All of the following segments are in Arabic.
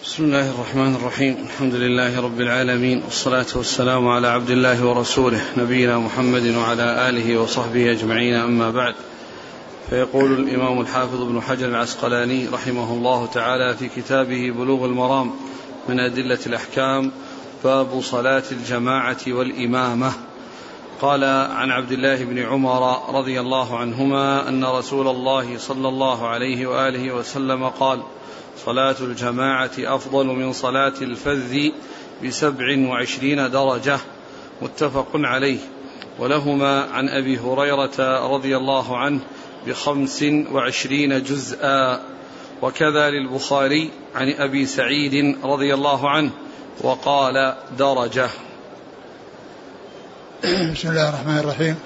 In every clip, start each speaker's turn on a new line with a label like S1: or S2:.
S1: بسم الله الرحمن الرحيم. الحمد لله رب العالمين والصلاة والسلام على عبد الله ورسوله نبينا محمد وعلى آله وصحبه أجمعين أما بعد. فيقول الإمام الحافظ ابن حجر العسقلاني رحمه الله تعالى في كتابه بلوغ المرام من أدلة الأحكام باب صلاة الجماعة والإمامة. قال عن عبد الله بن عمر رضي الله عنهما أن رسول الله صلى الله عليه وآله وسلم قال صلاة الجماعة أفضل من صلاة الفذ بسبع وعشرين درجة متفق عليه. ولهما عن أبي هريرة رضي الله عنه بخمس وعشرين جزءا. وكذا للبخاري عن أبي سعيد رضي الله عنه وقال درجة.
S2: بسم الله الرحمن الرحيم.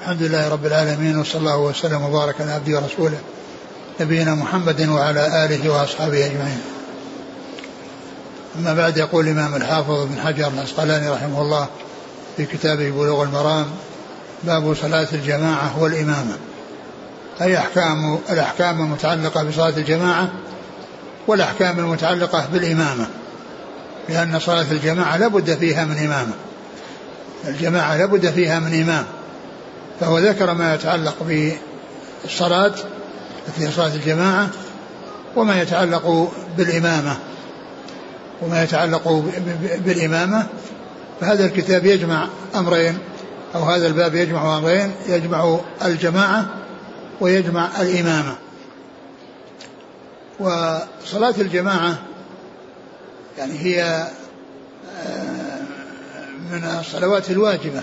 S2: الحمد لله رب العالمين وصلى الله وسلم وبارك على عبده ورسوله. نبينا محمد وعلى آله وأصحابه أجمعين. أما بعد يقول الإمام الحافظ بن حجر العسقلاني رحمه الله في كتابه بلوغ المرام باب صلاة الجماعة والإمامة. أي أحكام الأحكام المتعلقة بصلاة الجماعة والأحكام المتعلقة بالإمامة لأن صلاة الجماعة لابد فيها من إمامة. الجماعة لابد فيها من إمام فهو ذكر ما يتعلق بالصلاة في صلاة الجماعة وما يتعلق بالإمامة. وما يتعلق بالإمامة فهذا الكتاب يجمع أمرين أو هذا الباب يجمع أمرين يجمع الجماعة ويجمع الإمامة. وصلاة الجماعة يعني هي آه، من الصلوات الواجبة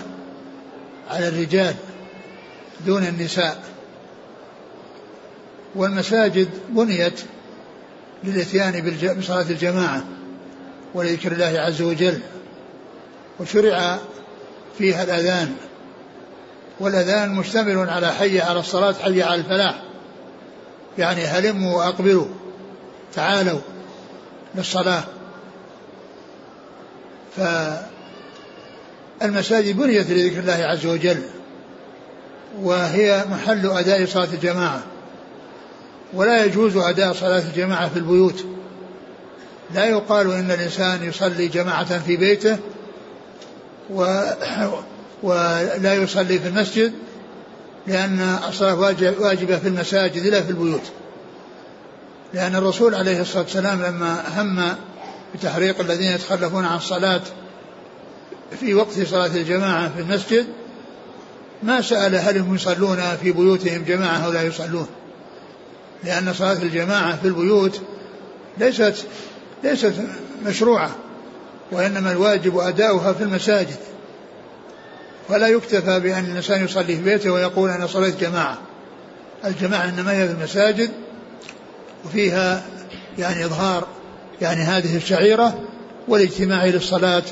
S2: على الرجال دون النساء. والمساجد بنيت للإتيان بصلاة الجماعة ولذكر الله عز وجل وشرع فيها الأذان والأذان مشتمل على حي على الصلاة حي على الفلاح. يعني هلموا وأقبلوا تعالوا للصلاة. فالمساجد بنيت لذكر الله عز وجل وهي محل أداء صلاة الجماعة. ولا يجوز أداء صلاة الجماعة في البيوت. لا يقال إن الإنسان يصلي جماعة في بيته و ولا يصلي في المسجد لأن الصلاة واجبة في المساجد لا في البيوت. لأن الرسول عليه الصلاة والسلام لما هم بتحريق الذين يتخلفون عن الصلاة في وقت صلاة الجماعة في المسجد ما سأل هل هم يصلون في بيوتهم جماعة أو لا يصلون. لأن صلاة الجماعة في البيوت ليست ليست مشروعة وإنما الواجب أداؤها في المساجد. ولا يكتفى بأن الإنسان يصلي في بيته ويقول أنا صليت جماعة. الجماعة إنما هي في المساجد وفيها يعني إظهار يعني هذه الشعيرة والاجتماع للصلاة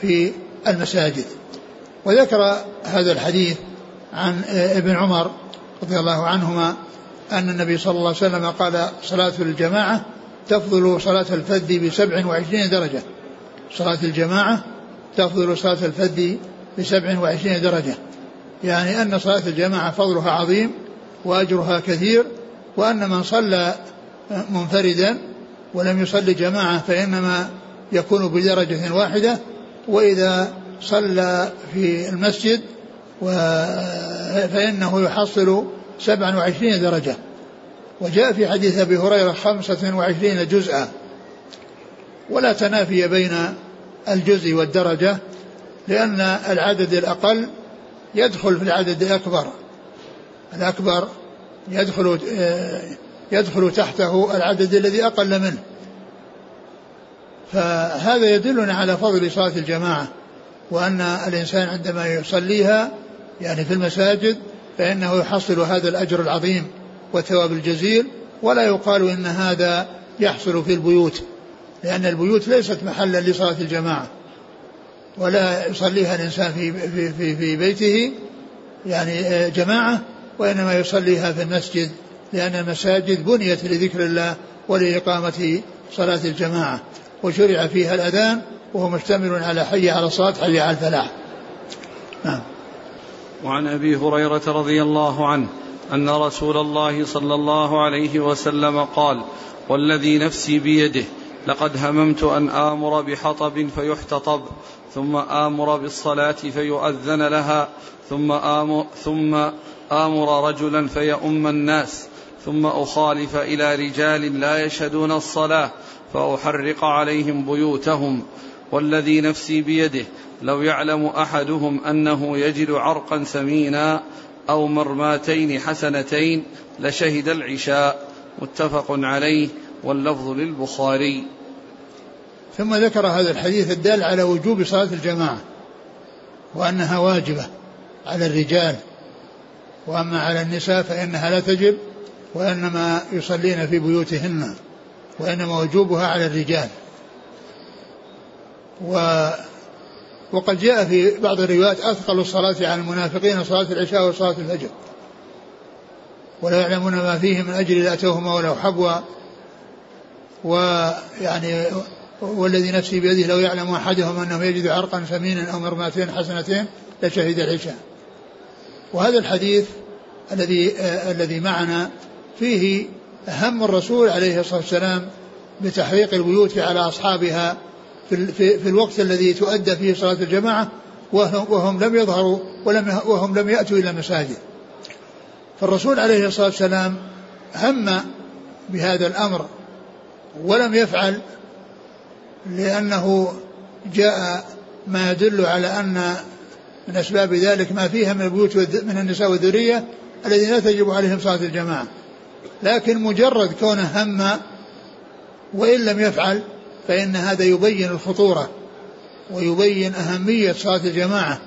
S2: في المساجد. وذكر هذا الحديث عن ابن عمر رضي الله عنهما أن النبي صلى الله عليه وسلم قال صلاة الجماعة تفضل صلاة الفذ بسبع وعشرين درجة. صلاة الجماعة تفضل صلاة الفذ بسبع وعشرين درجة. يعني أن صلاة الجماعة فضلها عظيم وأجرها كثير وأن من صلى منفردا ولم يصلي جماعة فإنما يكون بدرجة واحدة. وإذا صلى في المسجد فإنه يحصل سبعا وعشرين درجة. وجاء في حديث أبي هريرة خمسة وعشرين جزءا. ولا تنافي بين الجزء والدرجة لأن العدد الأقل يدخل في العدد الأكبر. الأكبر يدخل يدخل تحته العدد الذي أقل منه. فهذا يدلنا على فضل صلاة الجماعة وأن الإنسان عندما يصليها يعني في المساجد فإنه يحصل هذا الأجر العظيم والثواب الجزيل ولا يقال إن هذا يحصل في البيوت لأن البيوت ليست محلا لصلاة الجماعة ولا يصليها الإنسان في, في, في, في بيته يعني جماعة وإنما يصليها في المسجد لأن المساجد بنيت لذكر الله ولإقامة صلاة الجماعة وشرع فيها الأذان وهو مشتمل على حي على الصلاة حي على الفلاح. نعم.
S1: وعن أبي هريرة رضي الله عنه أن رسول الله صلى الله عليه وسلم قال والذي نفسي بيده لقد هممت أن آمر بحطب فيحتطب ثم آمر بالصلاة فيؤذن لها ثم آمر, ثم آمر رجلا فيؤم الناس ثم أخالف إلى رجال لا يشهدون الصلاة فأحرق عليهم بيوتهم. والذي نفسي بيده لو يعلم أحدهم أنه يجد عرقا ثمينا أو مرماتين حسنتين لشهد العشاء. متفق عليه واللفظ للبخاري.
S2: ثم ذكر هذا الحديث الدال على وجوب صلاة الجماعة وأنها واجبة على الرجال. وأما على النساء فإنها لا تجب وإنما يصلين في بيوتهن وإنما وجوبها على الرجال. و وقد جاء في بعض الروايات أثقل الصلاة على المنافقين صلاة العشاء وصلاة الفجر. ولا يعلمون ما فيه من أجل لأتوهما ولو حبوا. ويعني والذي نفسي بيده لو يعلم أحدهم أنه يجد عرقا ثمينا أو مرماتين حسنتين لشهد العشاء. وهذا الحديث الذي الذي معنا فيه هم الرسول عليه الصلاة والسلام بتحريق البيوت على أصحابها في, في, في الوقت الذي تؤدى فيه صلاة الجماعة وهم, وهم لم يظهروا ولم وهم لم يأتوا إلى المساجد. فالرسول عليه الصلاة والسلام هم بهذا الأمر ولم يفعل لأنه جاء ما يدل على أن من أسباب ذلك ما فيها من البيوت من النساء والذرية الذين لا تجب عليهم صلاة الجماعة. لكن مجرد كونه هم وإن لم يفعل فإن هذا يبين الخطورة ويبين أهمية صلاة الجماعة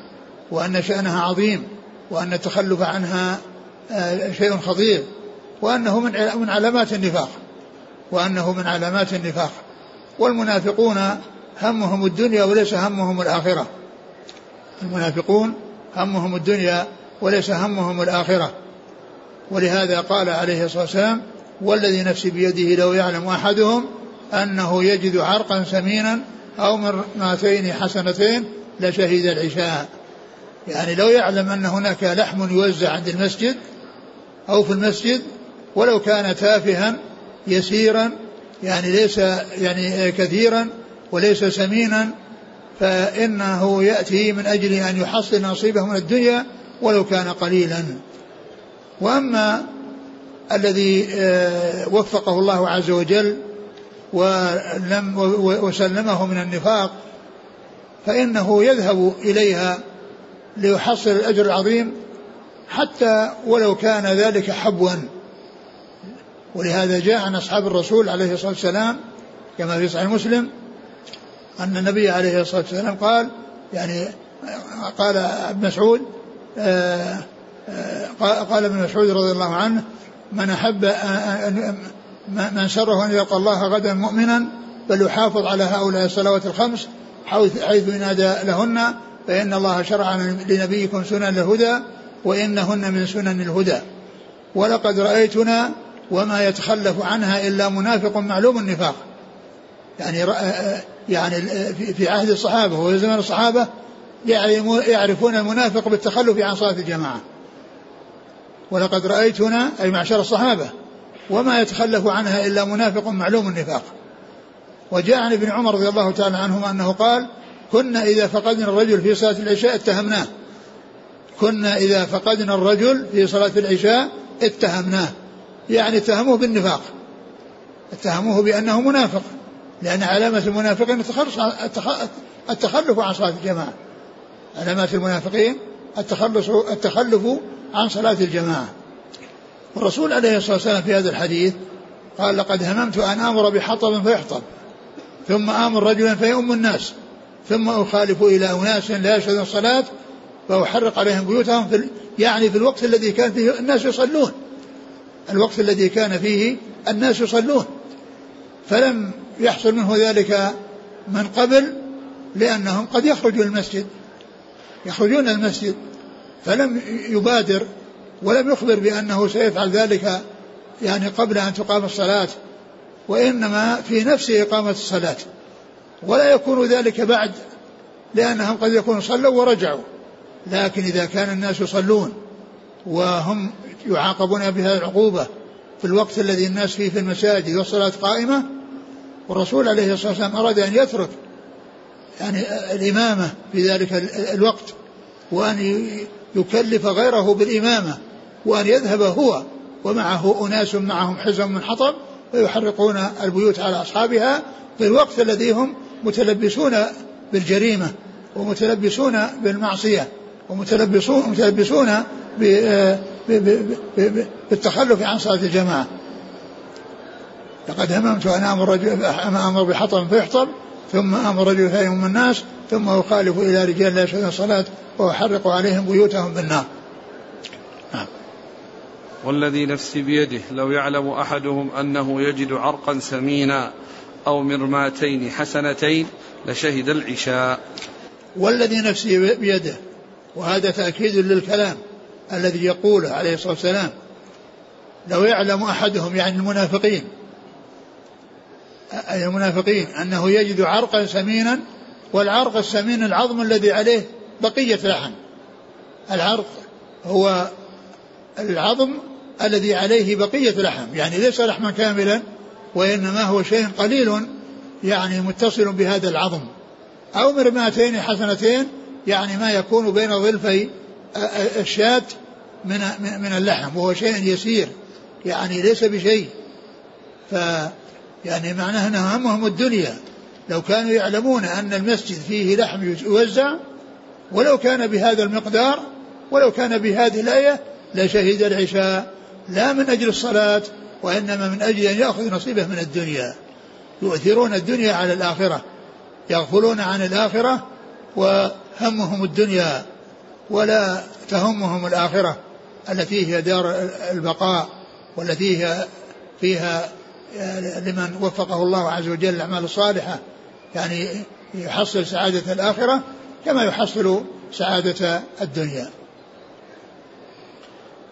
S2: وأن شأنها عظيم وأن التخلف عنها آه، شيء خطير وأنه من من علامات النفاق وأنه من علامات النفاق. والمنافقون همهم الدنيا وليس همهم الآخرة. المنافقون همهم الدنيا وليس همهم الآخرة. ولهذا قال عليه الصلاة والسلام والذي نفسي بيده لو يعلم أحدهم أنه يجد عرقا ثمينا أو مرماتين حسنتين لشهد العشاء. يعني لو يعلم أن هناك لحم يوزع عند المسجد أو في المسجد ولو كان تافها يسيرا يعني ليس يعني كثيرا وليس سمينا فإنه يأتي من أجل أن يحصل نصيبه من الدنيا ولو كان قليلا. وأما الذي آه، وفقه الله عز وجل ولم وسلمه من النفاق فإنه يذهب إليها ليحصل الأجر العظيم حتى ولو كان ذلك حبوا. ولهذا جاء عن أصحاب الرسول عليه الصلاة والسلام كما في صحيح مسلم أن النبي عليه الصلاة والسلام قال يعني قال ابن مسعود آه، آه، قال ابن مسعود رضي الله عنه من أحب من سره أن يلقى الله غدا مؤمنا فليحافظ على هؤلاء الصلوات الخمس حيث ينادى لهن فإن الله شرع لنبيكم سنن الهدى وإنهن من سنن الهدى. ولقد رأيتنا وما يتخلف عنها إلا منافق معلوم النفاق. يعني يعني في عهد الصحابة وفي زمن الصحابة يعرفون المنافق بالتخلف عن صلاة الجماعة. ولقد رأيتنا أي معشر الصحابة وما يتخلف عنها إلا منافق معلوم النفاق. وجاء عن ابن عمر رضي الله تعالى عنهما أنه قال كنا إذا فقدنا الرجل في صلاة العشاء اتهمناه. كنا إذا فقدنا الرجل في صلاة العشاء اتهمناه. يعني اتهموه بالنفاق. اتهموه بأنه منافق. لأن علامة المنافقين التخلف عن صلاة الجماعة. علامات المنافقين التخلص التخلف عن صلاة الجماعة. والرسول عليه الصلاة والسلام في هذا الحديث قال لقد هممت أن آمر بحطب فيحطب ثم آمر رجلا فيؤم الناس ثم أخالف إلى أناس لا يشهدون الصلاة فأحرق عليهم بيوتهم في يعني في الوقت الذي كان فيه الناس يصلون الوقت الذي كان فيه الناس يصلون. فلم يحصل منه ذلك من قبل لأنهم قد يخرجون المسجد يخرجون المسجد فلم يبادر ولم يخبر بأنه سيفعل ذلك يعني قبل أن تقام الصلاة وإنما في نفس إقامة الصلاة. ولا يكون ذلك بعد لأنهم قد يكونوا صلوا ورجعوا. لكن إذا كان الناس يصلون وهم يعاقبون بهذه العقوبة في الوقت الذي الناس فيه في المساجد والصلاة قائمة والرسول عليه الصلاة والسلام أراد أن يترك يعني الإمامة في ذلك الوقت وأن يكلف غيره بالإمامة. وأن يذهب هو ومعه أناس معهم حزم من حطب ويحرقون البيوت على أصحابها في الوقت الذي هم متلبسون بالجريمة ومتلبسون بالمعصية ومتلبسون متلبسون بالتخلف عن صلاة الجماعة. لقد هممت أن آمر رجل أمر بحطب فيحطب ثم آمر رجل فيهم الناس ثم أخالف إلى رجال لا يشهدون الصلاة وأحرق عليهم بيوتهم بالنار.
S1: والذي نفسي بيده لو يعلم أحدهم أنه يجد عرقا سمينا أو مرماتين حسنتين لشهد العشاء.
S2: والذي نفسي بيده وهذا تأكيد للكلام الذي يقوله عليه الصلاة والسلام لو يعلم أحدهم يعني المنافقين أي المنافقين أنه يجد عرقا سمينا والعرق السمين العظم الذي عليه بقية لحم. العرق هو العظم الذي عليه بقية لحم. يعني ليس لحما كاملا وإنما هو شيء قليل يعني متصل بهذا العظم. أو مرماتين حسنتين يعني ما يكون بين ظلفي الشاة من من اللحم وهو شيء يسير يعني ليس بشيء. ف يعني معناه أنه همهم الدنيا. لو كانوا يعلمون أن المسجد فيه لحم يوزع ولو كان بهذا المقدار ولو كان بهذه الآية لشهد العشاء لا من أجل الصلاة وإنما من أجل أن يأخذ نصيبه من الدنيا. يؤثرون الدنيا على الآخرة يغفلون عن الآخرة وهمهم الدنيا ولا تهمهم الآخرة التي هي دار البقاء والتي هي فيها لمن وفقه الله عز وجل الأعمال الصالحة. يعني يحصل سعادة الآخرة كما يحصل سعادة الدنيا.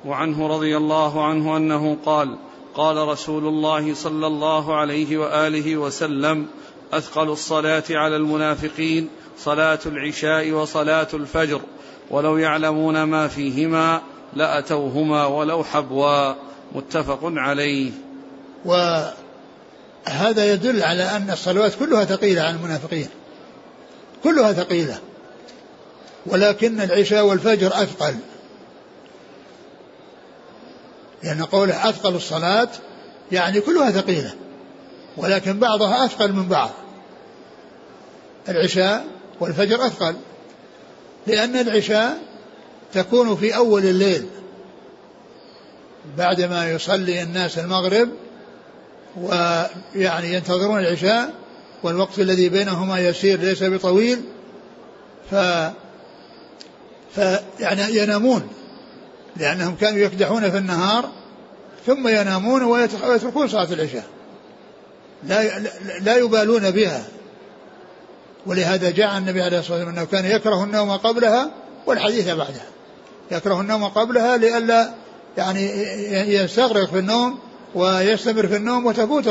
S1: وعنه رضي الله عنه أنه قال قال رسول الله صلى الله عليه وآله وسلم أثقل الصلاة على المنافقين صلاة العشاء وصلاة الفجر ولو يعلمون ما فيهما لأتوهما ولو حبوا. متفق عليه.
S2: وهذا يدل على أن الصلوات كلها ثقيلة على المنافقين. كلها ثقيلة. ولكن العشاء والفجر أثقل. لأن قوله أثقل الصلاة يعني كلها ثقيلة ولكن بعضها أثقل من بعض. العشاء والفجر أثقل لأن العشاء تكون في أول الليل بعدما يصلي الناس المغرب ويعني ينتظرون العشاء والوقت الذي بينهما يسير ليس بطويل ف فيعني ينامون. لأنهم كانوا يكدحون في النهار ثم ينامون ويتركون صلاة العشاء. لا لا يبالون بها. ولهذا جاء النبي عليه الصلاة والسلام أنه كان يكره النوم قبلها والحديث بعدها يكره النوم قبلها لئلا يعني يستغرق في النوم ويستمر في النوم وتفوت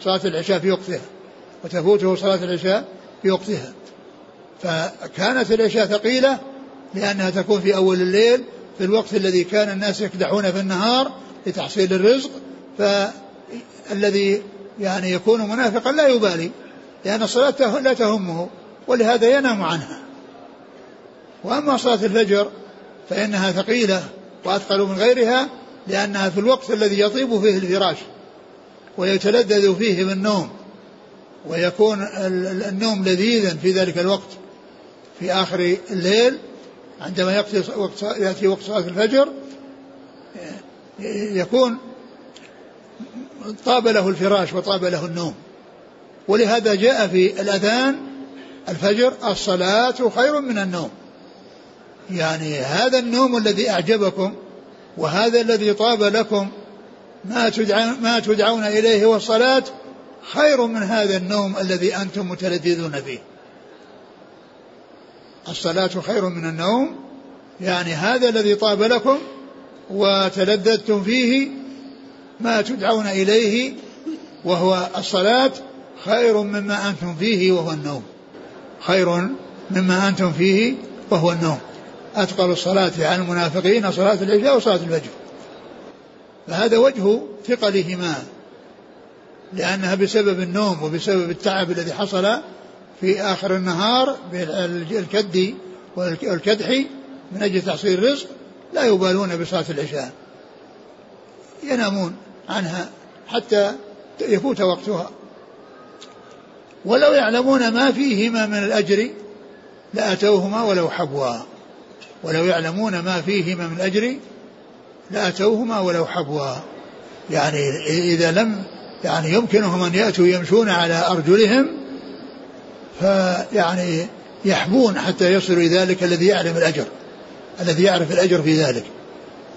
S2: صلاة العشاء في وقتها. وتفوته صلاة العشاء في وقتها. فكانت العشاء ثقيلة لأنها تكون في أول الليل في الوقت الذي كان الناس يكدحون في النهار لتحصيل الرزق فالذي يعني يكون منافقا لا يبالي لأن الصلاة لا تهمه ولهذا ينام عنها. وأما صلاة الفجر فإنها ثقيلة وأثقل من غيرها لأنها في الوقت الذي يطيب فيه الفراش ويتلذذ فيه بالنوم ويكون النوم لذيذا في ذلك الوقت في آخر الليل عندما يأتي وقت, يأتي وقت صلاة الفجر يكون طاب له الفراش وطاب له النوم. ولهذا جاء في الأذان الفجر الصلاة خير من النوم. يعني هذا النوم الذي أعجبكم وهذا الذي طاب لكم ما تدعون, ما تدعون إليه والصلاة خير من هذا النوم الذي أنتم متلذذون به الصلاة خير من النوم. يعني هذا الذي طاب لكم وتلذذتم فيه ما تدعون إليه وهو الصلاة خير مما أنتم فيه وهو النوم. خير مما أنتم فيه وهو النوم. أثقل الصلاة على المنافقين صلاة العشاء وصلاة الفجر. فهذا وجه ثقلهما لأنها بسبب النوم وبسبب التعب الذي حصل في آخر النهار بالكد والكدح من أجل تحصيل الرزق لا يبالون بصلاة العشاء. ينامون عنها حتى يفوت وقتها. ولو يعلمون ما فيهما من الأجر لأتوهما ولو حبوا. ولو يعلمون ما فيهما من الأجر لأتوهما ولو حبوا. يعني إذا لم يعني يمكنهم أن يأتوا يمشون على أرجلهم فيعني يحبون حتى يصلوا إلى ذلك الذي يعلم الأجر الذي يعرف الأجر في ذلك.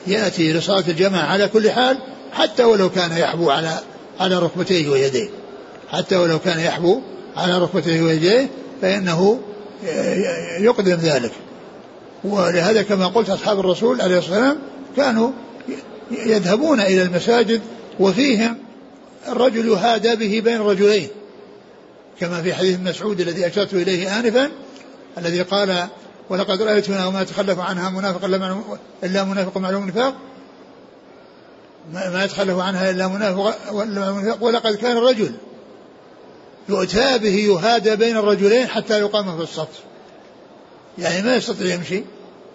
S2: يأتي لصلاة الجماعة على كل حال حتى ولو كان يحبو على على ركبتيه ويديه. حتى ولو كان يحبو على ركبتيه ويديه فإنه يقدم ذلك. ولهذا كما قلت أصحاب الرسول عليه الصلاة والسلام كانوا يذهبون إلى المساجد وفيهم الرجل يهادى به بين رجلين. كما في حديث مسعود الذي أشرت إليه آنفا الذي قال ولقد رأيتنا وما يتخلف عنها منافق إلا منافق معلوم النفاق. ما يتخلف عنها إلا منافق ولقد كان الرجل يؤتى به يهادى بين الرجلين حتى يقام في الصف يعني ما يستطيع يمشي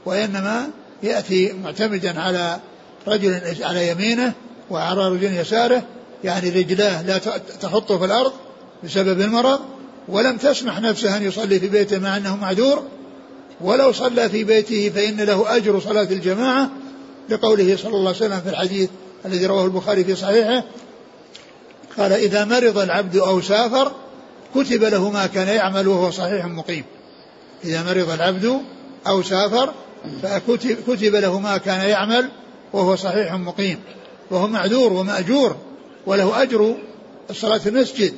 S2: وإنما يأتي معتمدا على رجل على يمينه وعلى رجل يساره يعني رجلاه لا تحطه في الأرض بسبب المرض ولم تسمح نفسه أن يصلي في بيته مع أنه معذور. ولو صلى في بيته فإن له أجر صلاة الجماعة لقوله صلى الله عليه وسلم في الحديث الذي رواه البخاري في صحيحه قال إذا مرض العبد أو سافر كتب له ما كان يعمل وهو صحيح مقيم. إذا مرض العبد أو سافر فكتب له ما كان يعمل وهو صحيح مقيم. وهو معذور ومأجور وله أجر الصلاة في المسجد.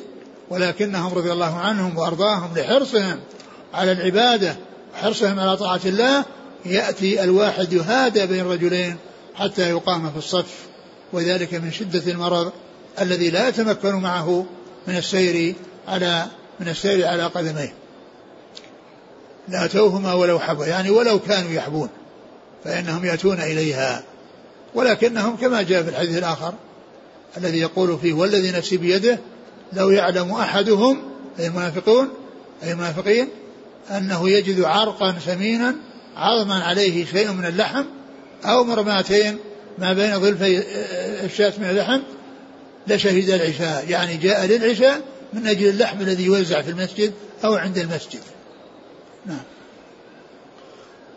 S2: ولكنهم رضي الله عنهم وأرضاهم لحرصهم على العبادة وحرصهم على طاعة الله يأتي الواحد يهادى بين رجلين حتى يقام في الصف. وذلك من شدة المرض الذي لا يتمكن معه من السير على من السير على قدميه. لأتوهما ولو حبوا يعني ولو كانوا يحبون فإنهم يأتون إليها. ولكنهم كما جاء في الحديث الآخر الذي يقول فيه والذي نفسي بيده لو يعلم أحدهم أي المنافقون أي المنافقين أنه يجد عرقا ثمينا عظما عليه شيء من اللحم أو مرماتين ما بين ظلفي الشاة من اللحم لشهد العشاء. يعني جاء للعشاء من أجل اللحم الذي يوزع في المسجد أو عند المسجد. نعم.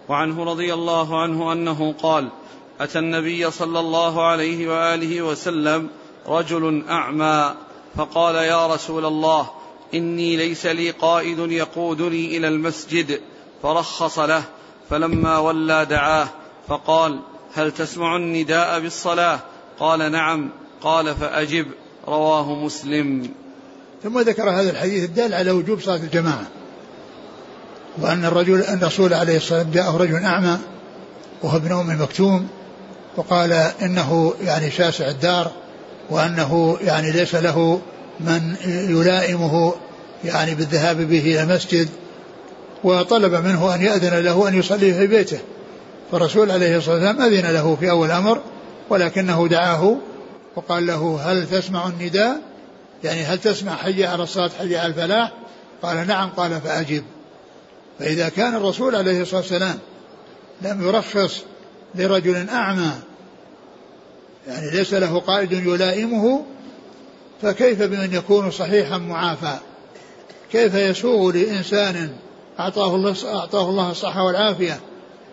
S1: وعنه رضي الله عنه أنه قال أتى النبي صلى الله عليه وآله وسلم رجل أعمى فقال يا رسول الله إني ليس لي قائد يقودني إلى المسجد. فرخص له فلما ولى دعاه فقال هل تسمع النداء بالصلاة؟ قال نعم. قال فأجب. رواه مسلم.
S2: ثم ذكر هذا الحديث الدال على وجوب صلاة الجماعة. وأن الرجل أن الرسول عليه الصلاة والسلام جاءه رجل أعمى وهو ابن أم مكتوم وقال إنه يعني شاسع الدار وأنه يعني ليس له من يلائمه يعني بالذهاب به إلى المسجد وطلب منه أن يأذن له أن يصلي في بيته. فالرسول عليه الصلاة والسلام أذن له في أول الأمر ولكنه دعاه وقال له هل تسمع النداء؟ يعني هل تسمع حي على الصلاة حي على الفلاح؟ قال نعم قال فأجب. فإذا كان الرسول عليه الصلاة والسلام لم يرخص لرجل أعمى يعني ليس له قائد يلائمه فكيف بمن يكون صحيحا معافى؟ كيف يسوغ لإنسان أعطاه الله أعطاه الله الصحة والعافية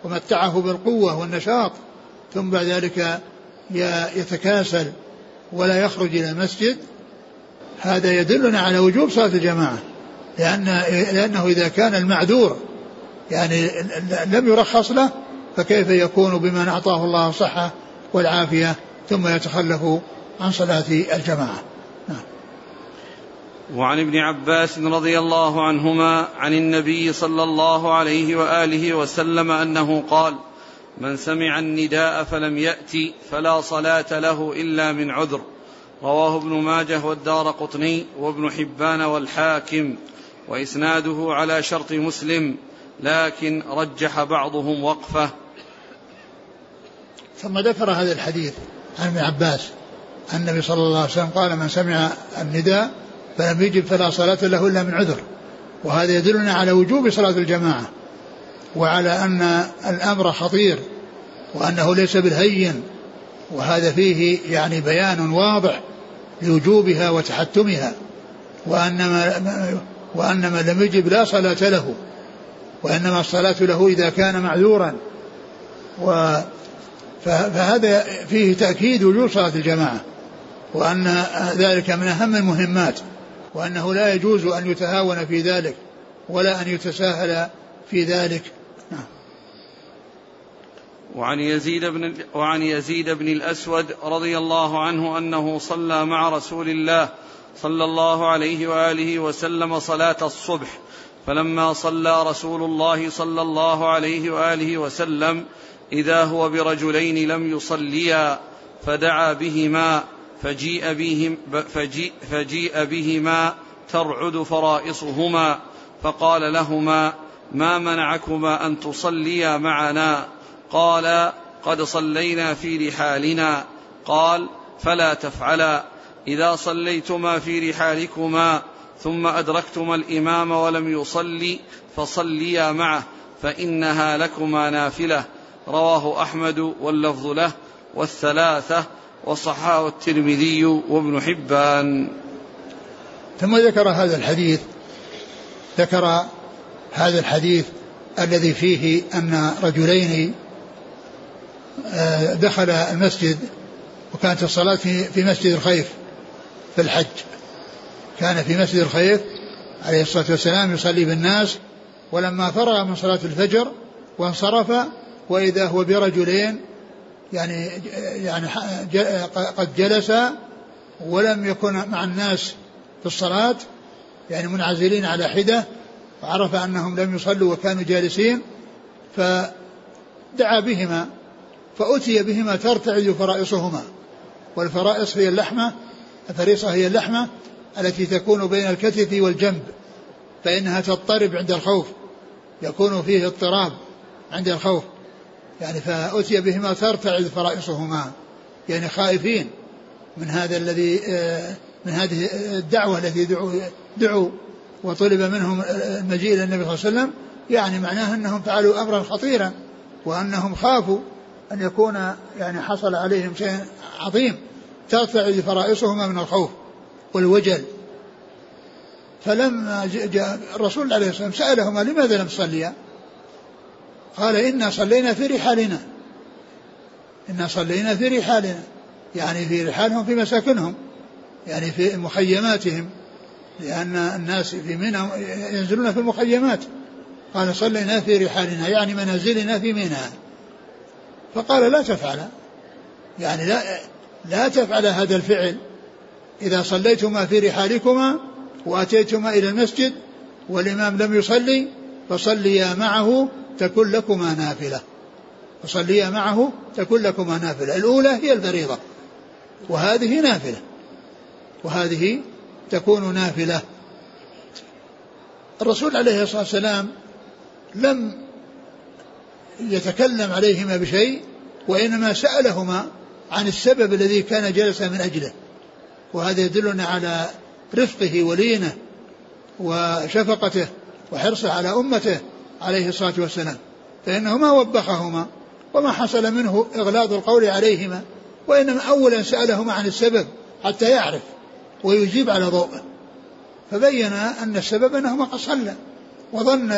S2: ومتعه بالقوة والنشاط ثم بعد ذلك يتكاسل ولا يخرج إلى المسجد؟ هذا يدلنا على وجوب صلاة الجماعة لأن لأنه إذا كان المعذور يعني لم يرخص له فكيف يكون بمن أعطاه الله الصحة والعافية؟ ثم يتخلف عن صلاة الجماعة. نعم.
S1: وعن ابن عباس رضي الله عنهما عن النبي صلى الله عليه وآله وسلم أنه قال من سمع النداء فلم يات فلا صلاة له إلا من عذر رواه ابن ماجه والدار قطني وابن حبان والحاكم وإسناده على شرط مسلم لكن رجح بعضهم وقفه.
S2: ثم ذكر هذا الحديث عن ابن عباس النبي صلى الله عليه وسلم قال من سمع النداء فلم يجب فلا صلاة له إلا من عذر. وهذا يدلنا على وجوب صلاة الجماعة وعلى أن الأمر خطير وأنه ليس بالهين. وهذا فيه يعني بيان واضح لوجوبها وتحتمها. وأن ما وأن من لم يجب لا صلاة له. وإنما الصلاة له إذا كان معذورا. و فهذا فيه تأكيد وجوب صلاة الجماعة وأن ذلك من أهم المهمات وأنه لا يجوز أن يتهاون في ذلك ولا أن يتساهل في ذلك. نعم.
S1: وعن يزيد بن وعن يزيد بن الأسود رضي الله عنه أنه صلى مع رسول الله صلى الله عليه وآله وسلم صلاة الصبح فلما صلى رسول الله صلى الله عليه وآله وسلم إذا هو برجلين لم يصليا فدعا بهما فجيء بهم فجيء, فجيء بهما ترعد فرائصهما فقال لهما ما منعكما أن تصليا معنا؟ قال قد صلينا في رحالنا. قال فلا تفعلا. إذا صليتما في رحالكما ثم أدركتما الإمام ولم يصلي فصليا معه فإنها لكما نافلة. رواه أحمد واللفظ له والثلاثة وصححه الترمذي وابن حبان.
S2: ثم ذكر هذا الحديث ذكر هذا الحديث الذي فيه أن رجلين آه، دخل المسجد وكانت الصلاة في مسجد الخيف في الحج. كان في مسجد الخيف عليه الصلاة والسلام يصلي بالناس ولما فرغ من صلاة الفجر وانصرف وإذا هو برجلين يعني يعني قد جلس ولم يكن مع الناس في الصلاة يعني منعزلين على حدة وعرف أنهم لم يصلوا وكانوا جالسين فدعا بهما فأتي بهما ترتعد فرائصهما. والفرائص هي اللحمة الفريصة هي اللحمة التي تكون بين الكتف والجنب فإنها تضطرب عند الخوف يكون فيه اضطراب عند الخوف. يعني فأتي بهما ترتعد فرائصهما. يعني خائفين من هذا الذي آه، من هذه الدعوة التي دعوا دعوا وطلب منهم المجيء إلى النبي صلى الله عليه وسلم. يعني معناه أنهم فعلوا أمرا خطيرا وأنهم خافوا أن يكون يعني حصل عليهم شيء عظيم. ترتعد فرائصهما من الخوف والوجل. فلما جاء الرسول عليه الصلاة والسلام سألهما لماذا لم تصليا؟ قال إنا صلينا في رحالنا. إنا صلينا في رحالنا. يعني في رحالهم في مساكنهم. يعني في مخيماتهم. لأن الناس في منى ينزلون في المخيمات. قال صلينا في رحالنا يعني منازلنا في منى. فقال لا تفعل. يعني لا لا تفعل هذا الفعل. إذا صليتما في رحالكما وأتيتما إلى المسجد والإمام لم يصلي فصليا معه تكن لكما نافلة. فصليا معه تكن لكما نافلة. الأولى هي الفريضة وهذه نافلة وهذه تكون نافلة. الرسول عليه الصلاة والسلام لم يتكلم عليهما بشيء وإنما سألهما عن السبب الذي كان جلسا من أجله. وهذا يدلنا على رفقه ولينة وشفقته. وحرصه على أمته عليه الصلاة والسلام. فإنه ما وبخهما وما حصل منه إغلاظ القول عليهما وإنما أولا سألهما عن السبب حتى يعرف ويجيب على ضوءه. فبين أن السبب أنهما قد صلى وظن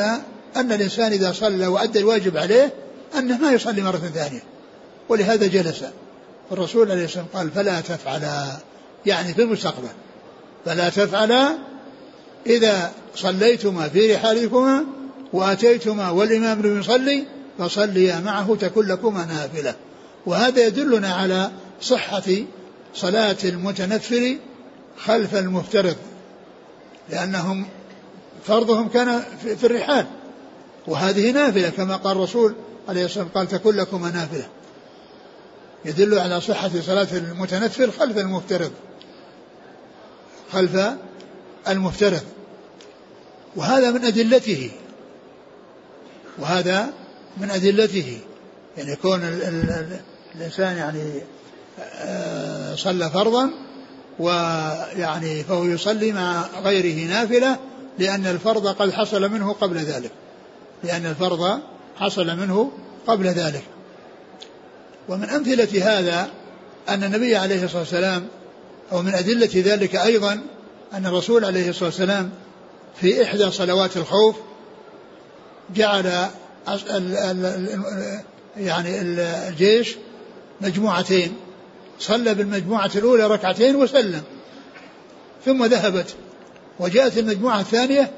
S2: أن الإنسان إذا صلى وأدى الواجب عليه أنه ما يصلي مرة ثانية. ولهذا جلس. الرسول عليه الصلاة والسلام قال فلا تفعلا. يعني في المستقبل. فلا تفعلا. إذا صليتما في رحالكما وأتيتما والإمام لم يصلي فصليا معه تكن لكما نافلة. وهذا يدلنا على صحة صلاة المتنفل خلف المفترض لأنهم فرضهم كان في الرحال. وهذه نافلة كما قال الرسول عليه الصلاة والسلام قال تكن لكم نافلة. يدل على صحة صلاة المتنفل خلف المفترض خلف المفترض. وهذا من أدلته. وهذا من أدلته. يعني كون ال ال ال الإنسان يعني آه، صلى فرضا ويعني فهو يصلي مع غيره نافلة لأن الفرض قد حصل منه قبل ذلك. لأن الفرض حصل منه قبل ذلك. ومن أمثلة هذا أن النبي عليه الصلاة والسلام أو من أدلة ذلك أيضا أن الرسول عليه الصلاة والسلام في إحدى صلوات الخوف جعل يعني الجيش مجموعتين صلى بالمجموعة الأولى ركعتين وسلم ثم ذهبت وجاءت المجموعة الثانية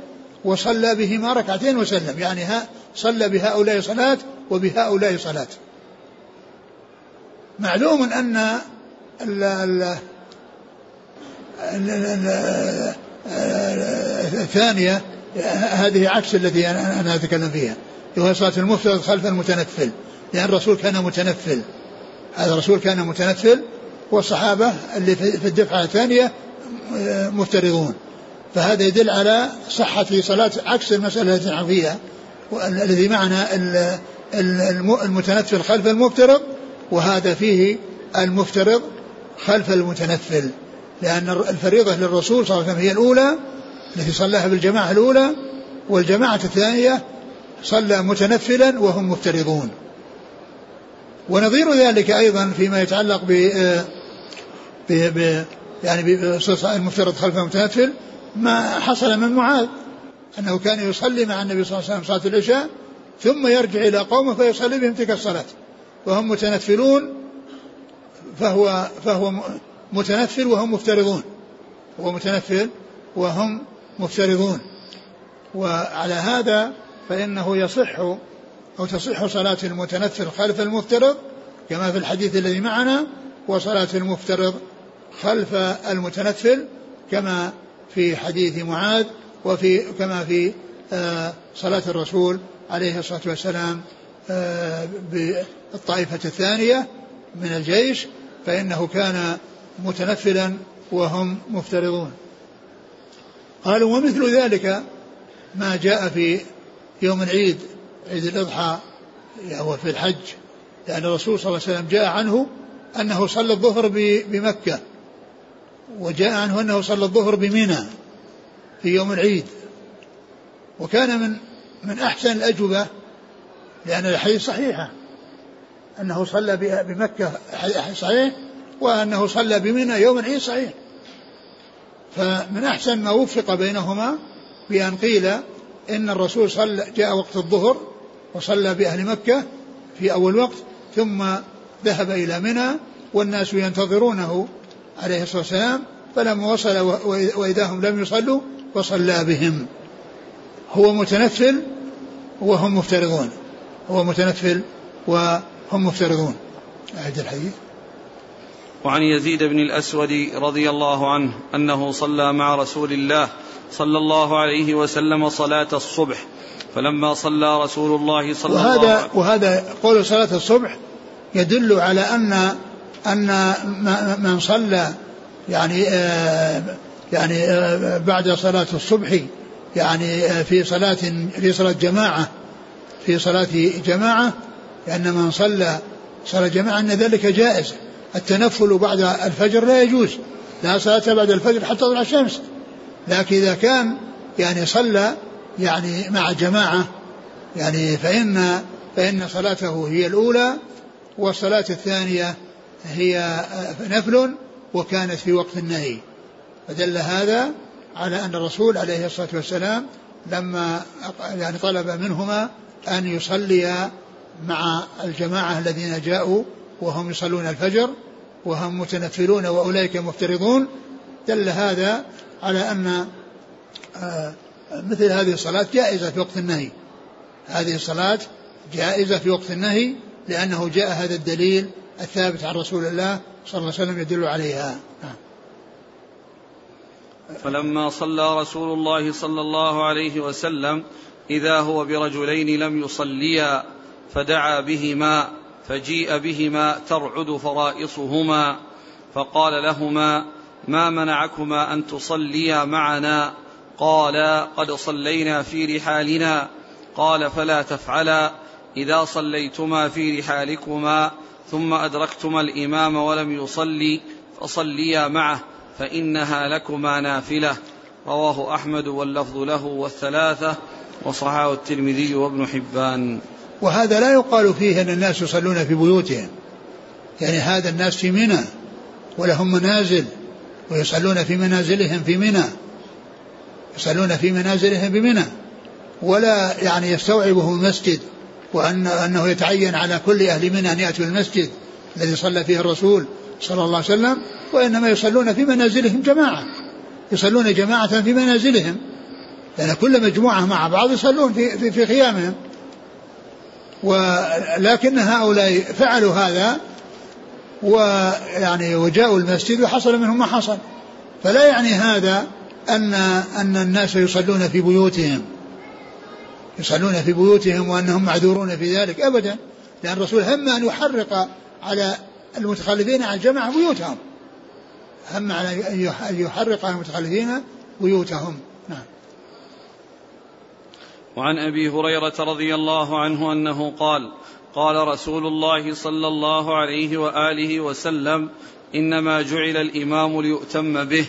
S2: وصلى بهما ركعتين وسلم يعني ها صلى بهؤلاء صلاة وبهؤلاء صلاة. معلوم أن ال ال الثانية هذه عكس التي أنا أتكلم فيها. وهي صلاة المفترض خلف المتنفل لأن الرسول كان متنفل. هذا الرسول كان متنفل والصحابة اللي في الدفعة الثانية مفترضون. فهذا يدل على صحة صلاة عكس المسألة التي نحن فيها الذي معنا المتنفل خلف المفترض وهذا فيه المفترض خلف المتنفل. لأن الفريضة للرسول صلى الله عليه وسلم هي الأولى التي صلاها بالجماعة الأولى والجماعة الثانية صلى متنفلا وهم مفترضون. ونظير ذلك أيضا فيما يتعلق ب ب, ب يعني المفترض خلف المتنفل ما حصل من معاذ أنه كان يصلي مع النبي صلى الله عليه وسلم صلاة العشاء ثم يرجع إلى قومه فيصلي بهم تلك الصلاة وهم متنفلون فهو فهو متنفل وهم مفترضون. هو متنفل وهم مفترضون. وعلى هذا فإنه يصح أو تصح صلاة المتنفل خلف المفترض كما في الحديث الذي معنا وصلاة المفترض خلف المتنفل كما في حديث معاذ وفي كما في آه، صلاة الرسول عليه الصلاة والسلام آه، بالطائفة الثانية من الجيش فإنه كان متنفلا وهم مفترضون. قالوا ومثل ذلك ما جاء في يوم العيد عيد الأضحى وهو في الحج لأن الرسول صلى الله عليه وسلم جاء عنه أنه صلى الظهر بمكة وجاء عنه أنه صلى الظهر بمنى في يوم العيد. وكان من من أحسن الأجوبة لأن الحديث صحيحة أنه صلى بمكة صحيح؟ وأنه صلى بمنى يوم العيد صحيح. فمن أحسن ما وفق بينهما بأن قيل إن الرسول صلى جاء وقت الظهر وصلى بأهل مكة في أول وقت ثم ذهب إلى منى والناس ينتظرونه عليه الصلاة والسلام فلما وصل وإذا هم لم يصلوا وصلى بهم. هو متنفل وهم مفترضون. هو متنفل وهم مفترضون. أعد الحديث.
S1: وعن يزيد بن الأسود رضي الله عنه أنه صلى مع رسول الله صلى الله عليه وسلم صلاة الصبح فلما صلى رسول الله صلى
S2: وهذا
S1: الله عليه
S2: وهذا قول صلاة الصبح يدل على أن أن من صلى يعني آه يعني آه بعد صلاة الصبح يعني آه في صلاة في صلاة جماعة في صلاة جماعة لأن من صلى صلاة جماعة أن ذلك جائز. التنفل بعد الفجر لا يجوز لا صلاة بعد الفجر حتى تطلع الشمس. لكن إذا كان يعني صلى يعني مع جماعة يعني فإن فإن صلاته هي الأولى والصلاة الثانية هي نفل وكانت في وقت النهي. فدل هذا على أن الرسول عليه الصلاة والسلام لما يعني طلب منهما أن يصليا مع الجماعة الذين جاءوا وهم يصلون الفجر وهم متنفلون وأولئك مفترضون. دل هذا على أن آه، مثل هذه الصلاة جائزة في وقت النهي. هذه الصلاة جائزة في وقت النهي لأنه جاء هذا الدليل الثابت عن رسول الله صلى الله عليه وسلم يدل عليها. نعم.
S1: فلما صلى رسول الله صلى الله عليه وسلم إذا هو برجلين لم يصليا فدعا بهما فجيء بهما ترعد فرائصهما فقال لهما ما منعكما أن تصليا معنا قالا قد صلينا في رحالنا قال فلا تفعلا إذا صليتما في رحالكما ثم أدركتما الإمام ولم يصلي فصليا معه فإنها لكما نافلة رواه أحمد واللفظ له والثلاثة وصححه الترمذي وابن حبان
S2: وهذا لا يقال فيه أن الناس يصلون في بيوتهم. يعني هذا الناس في منى ولهم منازل ويصلون في منازلهم في منى. يصلون في منازلهم بمنى ولا يعني يستوعبه المسجد وأن أنه يتعين على كل أهل منى أن يأتوا المسجد الذي صلى فيه الرسول صلى الله عليه وسلم وإنما يصلون في منازلهم جماعة. يصلون جماعة في منازلهم. لأن كل مجموعة مع بعض يصلون في, في, في خيامهم. ولكن هؤلاء فعلوا هذا ويعني وجاءوا المسجد وحصل منهم ما حصل. فلا يعني هذا أن أن الناس يصلون في بيوتهم. يصلون في بيوتهم وأنهم معذورون في ذلك أبدا لأن الرسول هم أن يحرق على المتخلفين عن جمع بيوتهم. هم على أن يحرق على المتخلفين بيوتهم. نعم.
S1: وعن أبي هريرة رضي الله عنه أنه قال قال رسول الله صلى الله عليه وآله وسلم إنما جعل الإمام ليؤتم به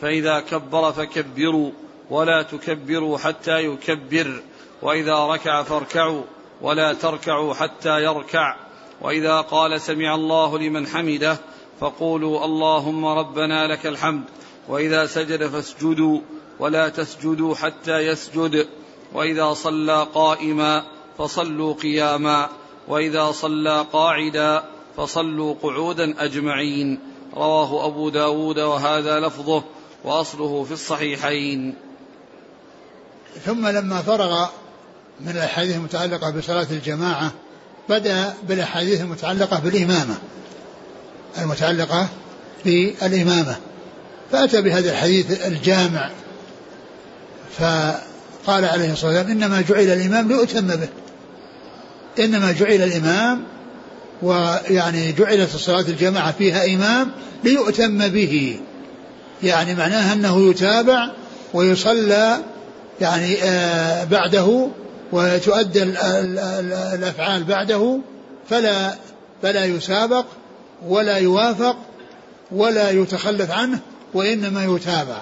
S1: فإذا كبر فكبروا ولا تكبروا حتى يكبر وإذا ركع فاركعوا ولا تركعوا حتى يركع وإذا قال سمع الله لمن حمده فقولوا اللهم ربنا لك الحمد وإذا سجد فاسجدوا ولا تسجدوا حتى يسجد. وإذا صلى قائما فصلوا قياما وإذا صلى قاعدا فصلوا قعودا أجمعين. رواه أبو داود وهذا لفظه وأصله في الصحيحين.
S2: ثم لما فرغ من الأحاديث المتعلقة بصلاة الجماعة بدأ بالأحاديث المتعلقة بالإمامة المتعلقة بالإمامة. فأتى بهذا الحديث الجامع ف قال عليه الصلاة والسلام إنما جعل الإمام ليؤتم به. إنما جعل الإمام ويعني جعلت الصلاة الجماعة فيها إمام ليؤتم به. يعني معناها أنه يتابع ويصلى يعني آه بعده وتؤدى الأفعال بعده فلا فلا يسابق ولا يوافق ولا يتخلف عنه وإنما يتابع.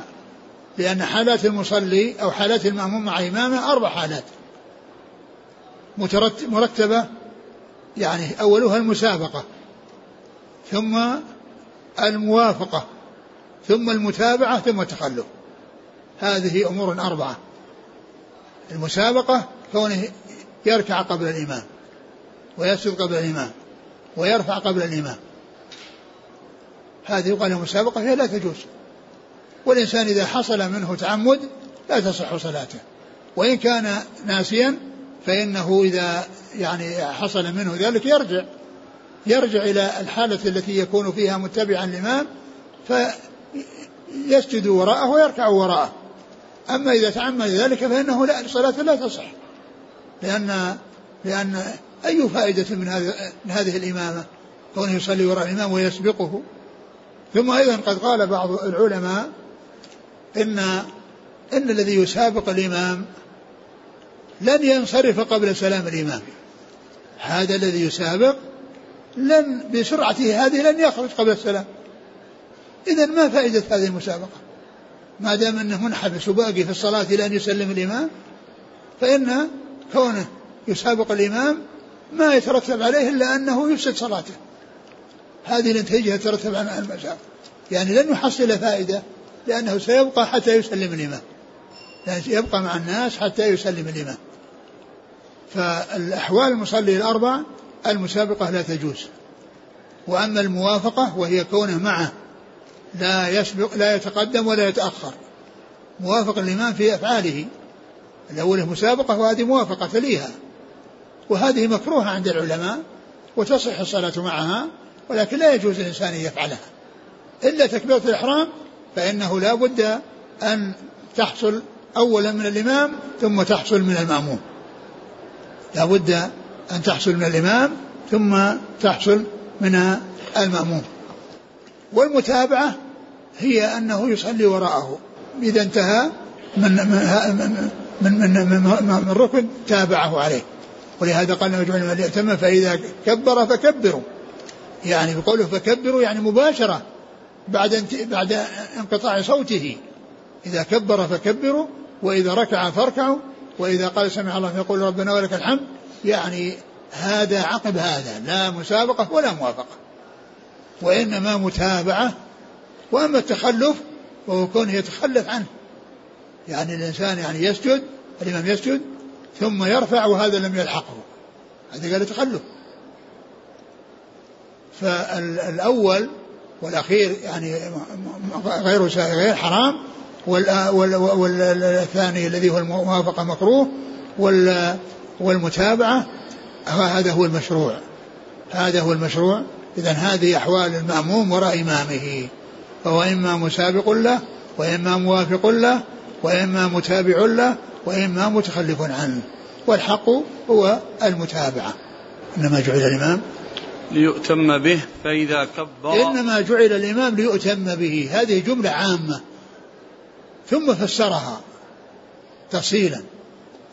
S2: لأن حالات المصلي أو حالات المأموم مع إمامه أربع حالات. مرتبة يعني أولها المسابقة ثم الموافقة ثم المتابعة ثم التخلف. هذه أمور أربعة. المسابقة كونه يركع قبل الإمام ويسجد قبل الإمام ويرفع قبل الإمام. هذه يقال المسابقة هي لا تجوز. والإنسان إذا حصل منه تعمد لا تصح صلاته. وإن كان ناسيا فإنه إذا يعني حصل منه ذلك يرجع. يرجع إلى الحالة التي يكون فيها متبعا الإمام فيسجد وراءه ويركع وراءه. أما إذا تعمد ذلك فإنه لا صلاته لا تصح. لأن لأن أي فائدة من هذه من هذه الإمامة؟ كونه يصلي وراء الإمام ويسبقه. ثم أيضا قد قال بعض العلماء إن إن الذي يسابق الإمام لن ينصرف قبل سلام الإمام. هذا الذي يسابق لن بسرعته هذه لن يخرج قبل السلام. إذا ما فائدة هذه المسابقة؟ ما دام أنه منحبس وباقي في الصلاة إلى أن يسلم الإمام فإن كونه يسابق الإمام ما يترتب عليه إلا أنه يفسد صلاته. هذه النتيجة يترتب عن المسابقة. يعني لن يحصل فائدة. لأنه سيبقى حتى يسلم الإمام. يعني يبقى مع الناس حتى يسلم الإمام. فالأحوال المصلي الأربع المسابقة لا تجوز. وأما الموافقة وهي كونه معه لا يسبق لا يتقدم ولا يتأخر. موافق الإمام في أفعاله. الأول مسابقة وهذه موافقة تليها وهذه مكروهة عند العلماء وتصح الصلاة معها ولكن لا يجوز الإنسان أن يفعلها. إلا تكبيرة الإحرام فإنه لا بد أن تحصل أولا من الإمام ثم تحصل من المأموم. لا بد أن تحصل من الإمام ثم تحصل من المأموم. والمتابعة هي أنه يصلي وراءه. إذا انتهى من من من من, من, من, من ركن تابعه عليه. ولهذا قال عليه وسلم فإذا كبر فكبروا. يعني بقوله فكبروا يعني مباشرة. بعد بعد انقطاع صوته. إذا كبر فكبروا وإذا ركع فاركعوا وإذا قال سمع الله فيقول ربنا ولك الحمد. يعني هذا عقب هذا. لا مسابقة ولا موافقة. وإنما متابعة. وأما التخلف وهو كونه يتخلف عنه. يعني الإنسان يعني يسجد الإمام يسجد ثم يرفع وهذا لم يلحقه. هذا قال تخلف فالأول والأخير يعني غير غير حرام والثاني الذي هو الموافقة مكروه والمتابعة هذا هو المشروع. هذا هو المشروع. إذا هذه أحوال المأموم وراء إمامه. فهو إما مسابق له وإما موافق له وإما متابع له وإما متخلف عنه. والحق هو المتابعة. إنما جعل الإمام
S1: ليؤتم به فإذا كبر.
S2: إنما جعل الإمام ليؤتم به. هذه جملة عامة. ثم فسرها تفصيلا.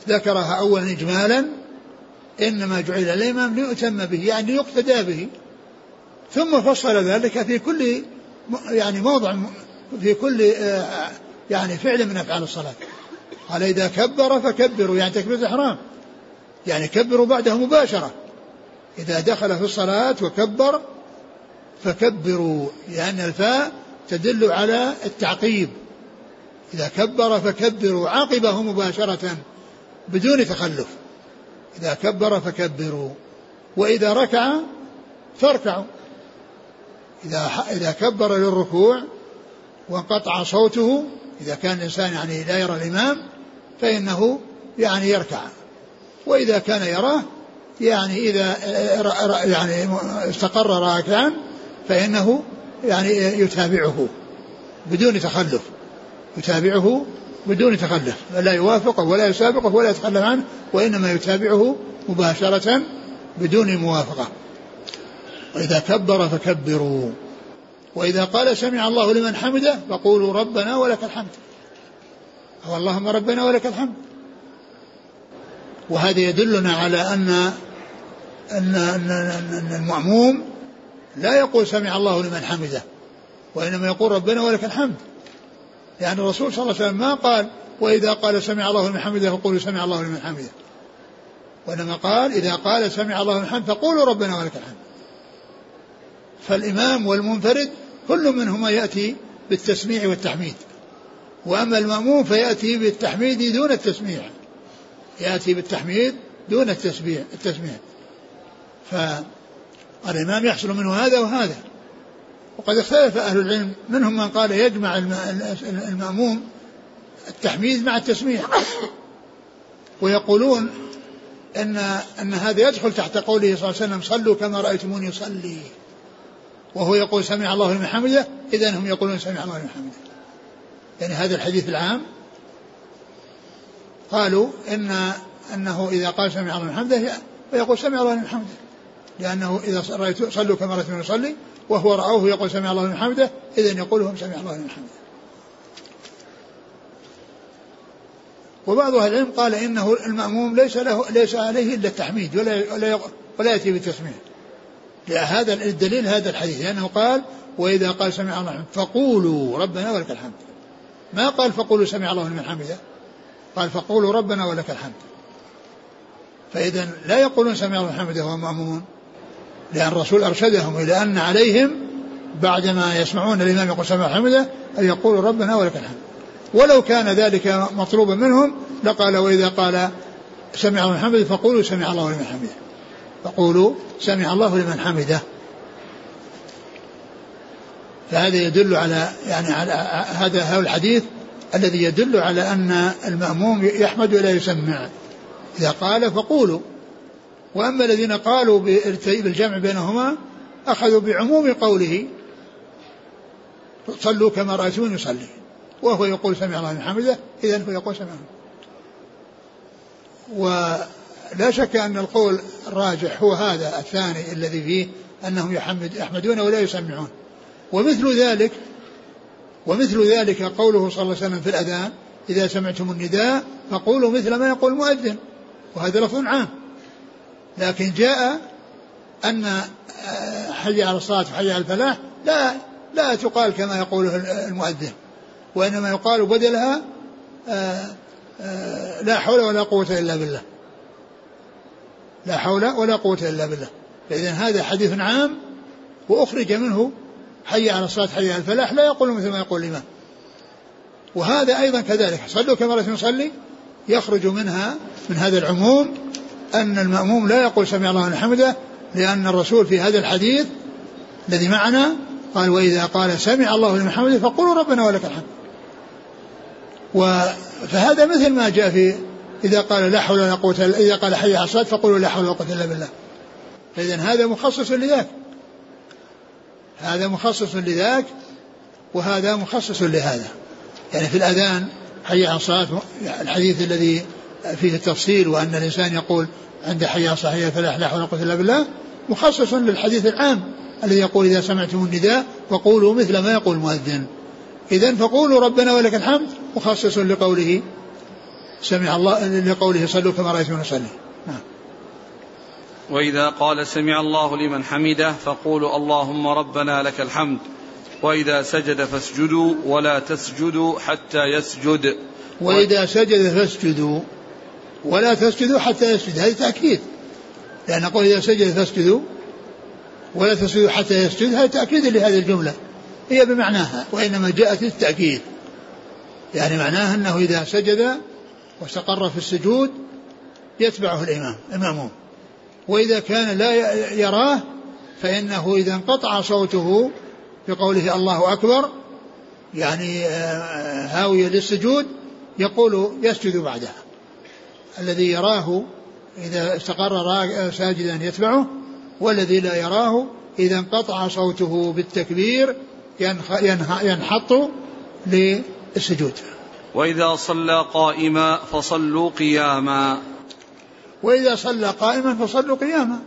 S2: ذكرها أولا إجمالا. إنما جعل الإمام ليؤتم به يعني ليقتدى به. ثم فصل ذلك في كل يعني موضع في كل آه، يعني فعل من أفعال الصلاة. قال إذا كبر فكبروا يعني تكبيرة الإحرام. يعني كبروا بعده مباشرة. إذا دخل في الصلاة وكبر فكبروا لأن الفاء تدل على التعقيب. إذا كبر فكبروا عقبه مباشرة بدون تخلف. إذا كبر فكبروا وإذا ركع فاركعوا. إذا إذا كبر للركوع وانقطع صوته إذا كان الإنسان يعني لا يرى الإمام فإنه يعني يركع. وإذا كان يراه يعني إذا يعني استقر راكعا فإنه يعني يتابعه بدون تخلف يتابعه بدون تخلف لا يوافقه ولا يسابقه ولا يتخلف عنه وإنما يتابعه مباشرة بدون موافقة. وإذا كبر فكبروا وإذا قال سمع الله لمن حمده فقولوا ربنا ولك الحمد. أو اللهم ربنا ولك الحمد. وهذا يدلنا على أن أن أن, أن المأموم لا يقول سمع الله لمن حمده وإنما يقول ربنا ولك الحمد. لأن الرسول صلى الله عليه وسلم ما قال وإذا قال سمع الله لمن حمده فقولوا سمع الله لمن حمده. وإنما قال إذا قال سمع الله لمن حمده فقولوا ربنا ولك الحمد. فالإمام والمنفرد كل منهما يأتي بالتسميع والتحميد. وأما المأموم فيأتي بالتحميد دون التسميع. يأتي بالتحميد دون التسبيح التسميع. فالإمام يحصل منه هذا وهذا. وقد اختلف أهل العلم منهم من قال يجمع المأموم التحميد مع التسميع ويقولون أن أن هذا يدخل تحت قوله صلى الله عليه وسلم صلوا كما رأيتموني يصلي وهو يقول سمع الله لمن حمده إذا هم يقولون سمع الله لمن حمده. يعني هذا الحديث العام. قالوا إن أنه إذا قال سمع الله لمن حمده فيقول سمع الله لمن حمده. لأنه إذا رأيت صلوا كما رأيتم يصلي وهو رآه يقول سمع الله لمن حمده إذا يقول هم سمع الله لمن حمده. وبعض أهل العلم قال إنه المأموم ليس له ليس عليه إلا التحميد ولا ولا ولا يأتي بالتسميع. هذا الدليل هذا الحديث لأنه قال وإذا قال سمع الله لمن فقولوا ربنا ولك الحمد. ما قال فقولوا سمع الله لمن حمده؟ قال فقولوا ربنا ولك الحمد. فإذا لا يقولون سمع الله حمده وهم مأمومون لأن الرسول أرشدهم إلى أن عليهم بعدما يسمعون الإمام يقول سمع حمده أن يقولوا ربنا ولك الحمد. ولو كان ذلك مطلوبا منهم لقال وإذا قال سمع الله حمده فقولوا سمع الله لمن حمده. فقولوا سمع الله لمن حمده. فهذا يدل على يعني على هذا هو الحديث الذي يدل على أن المأموم يحمد ولا يسمع. إذا قال فقولوا. وأما الذين قالوا بالجمع بينهما أخذوا بعموم قوله صلوا كما رأيتون يصلي. وهو يقول سمع الله من حمده إذا هو يقول سمع ولا شك أن القول الراجح هو هذا الثاني الذي فيه أنهم يحمد يحمدون ولا يسمعون. ومثل ذلك ومثل ذلك قوله صلى الله عليه وسلم في الأذان إذا سمعتم النداء فقولوا مثل ما يقول المؤذن. وهذا لفظ عام. لكن جاء أن حي على الصلاة وحي على الفلاح لا لا تقال كما يقوله المؤذن وإنما يقال بدلها آه، آه، لا حول ولا قوة إلا بالله. لا حول ولا قوة إلا بالله. فإذا هذا حديث عام وأخرج منه حي على الصلاة حي على الفلاح لا يقول مثل ما يقول الإمام. وهذا أيضا كذلك. صلوا كما رأيتم يصلي يخرج منها من هذا العموم أن المأموم لا يقول سمع الله لمن حمده لأن الرسول في هذا الحديث الذي معنا قال وإذا قال سمع الله لمن حمده فقولوا ربنا ولك الحمد. فهذا مثل ما جاء في إذا قال لا حول ولا قوة إلا إذا قال حي على الصلاة فقولوا لا حول ولا قوة إلا بالله. فإذا هذا مخصص لذاك. هذا مخصص لذاك وهذا مخصص لهذا. يعني في الأذان حي على الصلاة الحديث الذي فيه التفصيل وأن الإنسان يقول عند حي على الصلاة فلا لا حول ولا قوة إلا بالله مخصص للحديث العام الذي يقول إذا سمعتم النداء فقولوا مثل ما يقول المؤذن. إذا فقولوا ربنا ولك الحمد مخصص لقوله سمع الله لقوله صلوا كما رأيتم نصلي. نعم.
S1: وإذا قال سمع الله لمن حمده فقولوا اللهم ربنا لك الحمد. وإذا سجد فاسجدوا ولا تسجدوا حتى يسجد.
S2: وإذا سجد فاسجدوا. ولا تسجدوا حتى يسجد. هذا تأكيد. لأن نقول إذا سجد فاسجدوا ولا تسجدوا حتى يسجد هذا تأكيد لهذه الجملة. هي بمعناها وإنما جاءت للتأكيد. يعني معناها أنه إذا سجد واستقر في السجود يتبعه الإمام المأموم وإذا كان لا يراه فإنه إذا انقطع صوته بقوله الله أكبر يعني آه، هاوية للسجود يقول يسجد بعدها. الذي يراه إذا استقر ساجدا يتبعه والذي لا يراه إذا انقطع صوته بالتكبير ينحط للسجود.
S1: وإذا صلى قائما فصلوا قياما.
S2: وإذا صلى قائما فصلوا قياما.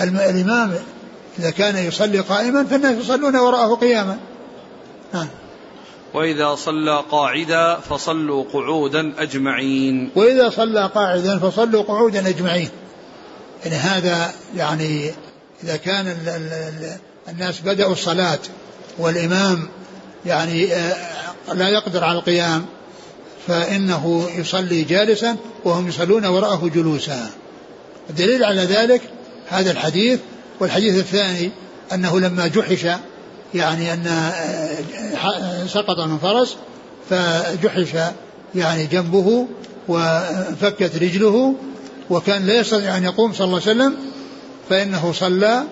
S2: الإمام إذا كان يصلي قائما فالناس يصلون وراءه قياما.
S1: ها. وإذا صلى قاعدا فصلوا قعودا أجمعين.
S2: وإذا صلى قاعدا فصلوا قعودا أجمعين. يعني هذا يعني إذا كان ال ال ال الناس بدأوا الصلاة والإمام يعني آه، لا يقدر على القيام فإنه يصلي جالسا وهم يصلون وراءه جلوسا. الدليل على ذلك هذا الحديث والحديث الثاني أنه لما جحش يعني أن آه، سقط من فرس فجحش يعني جنبه وفكت رجله وكان لا يستطيع أن يقوم صلى الله عليه وسلم فإنه صلى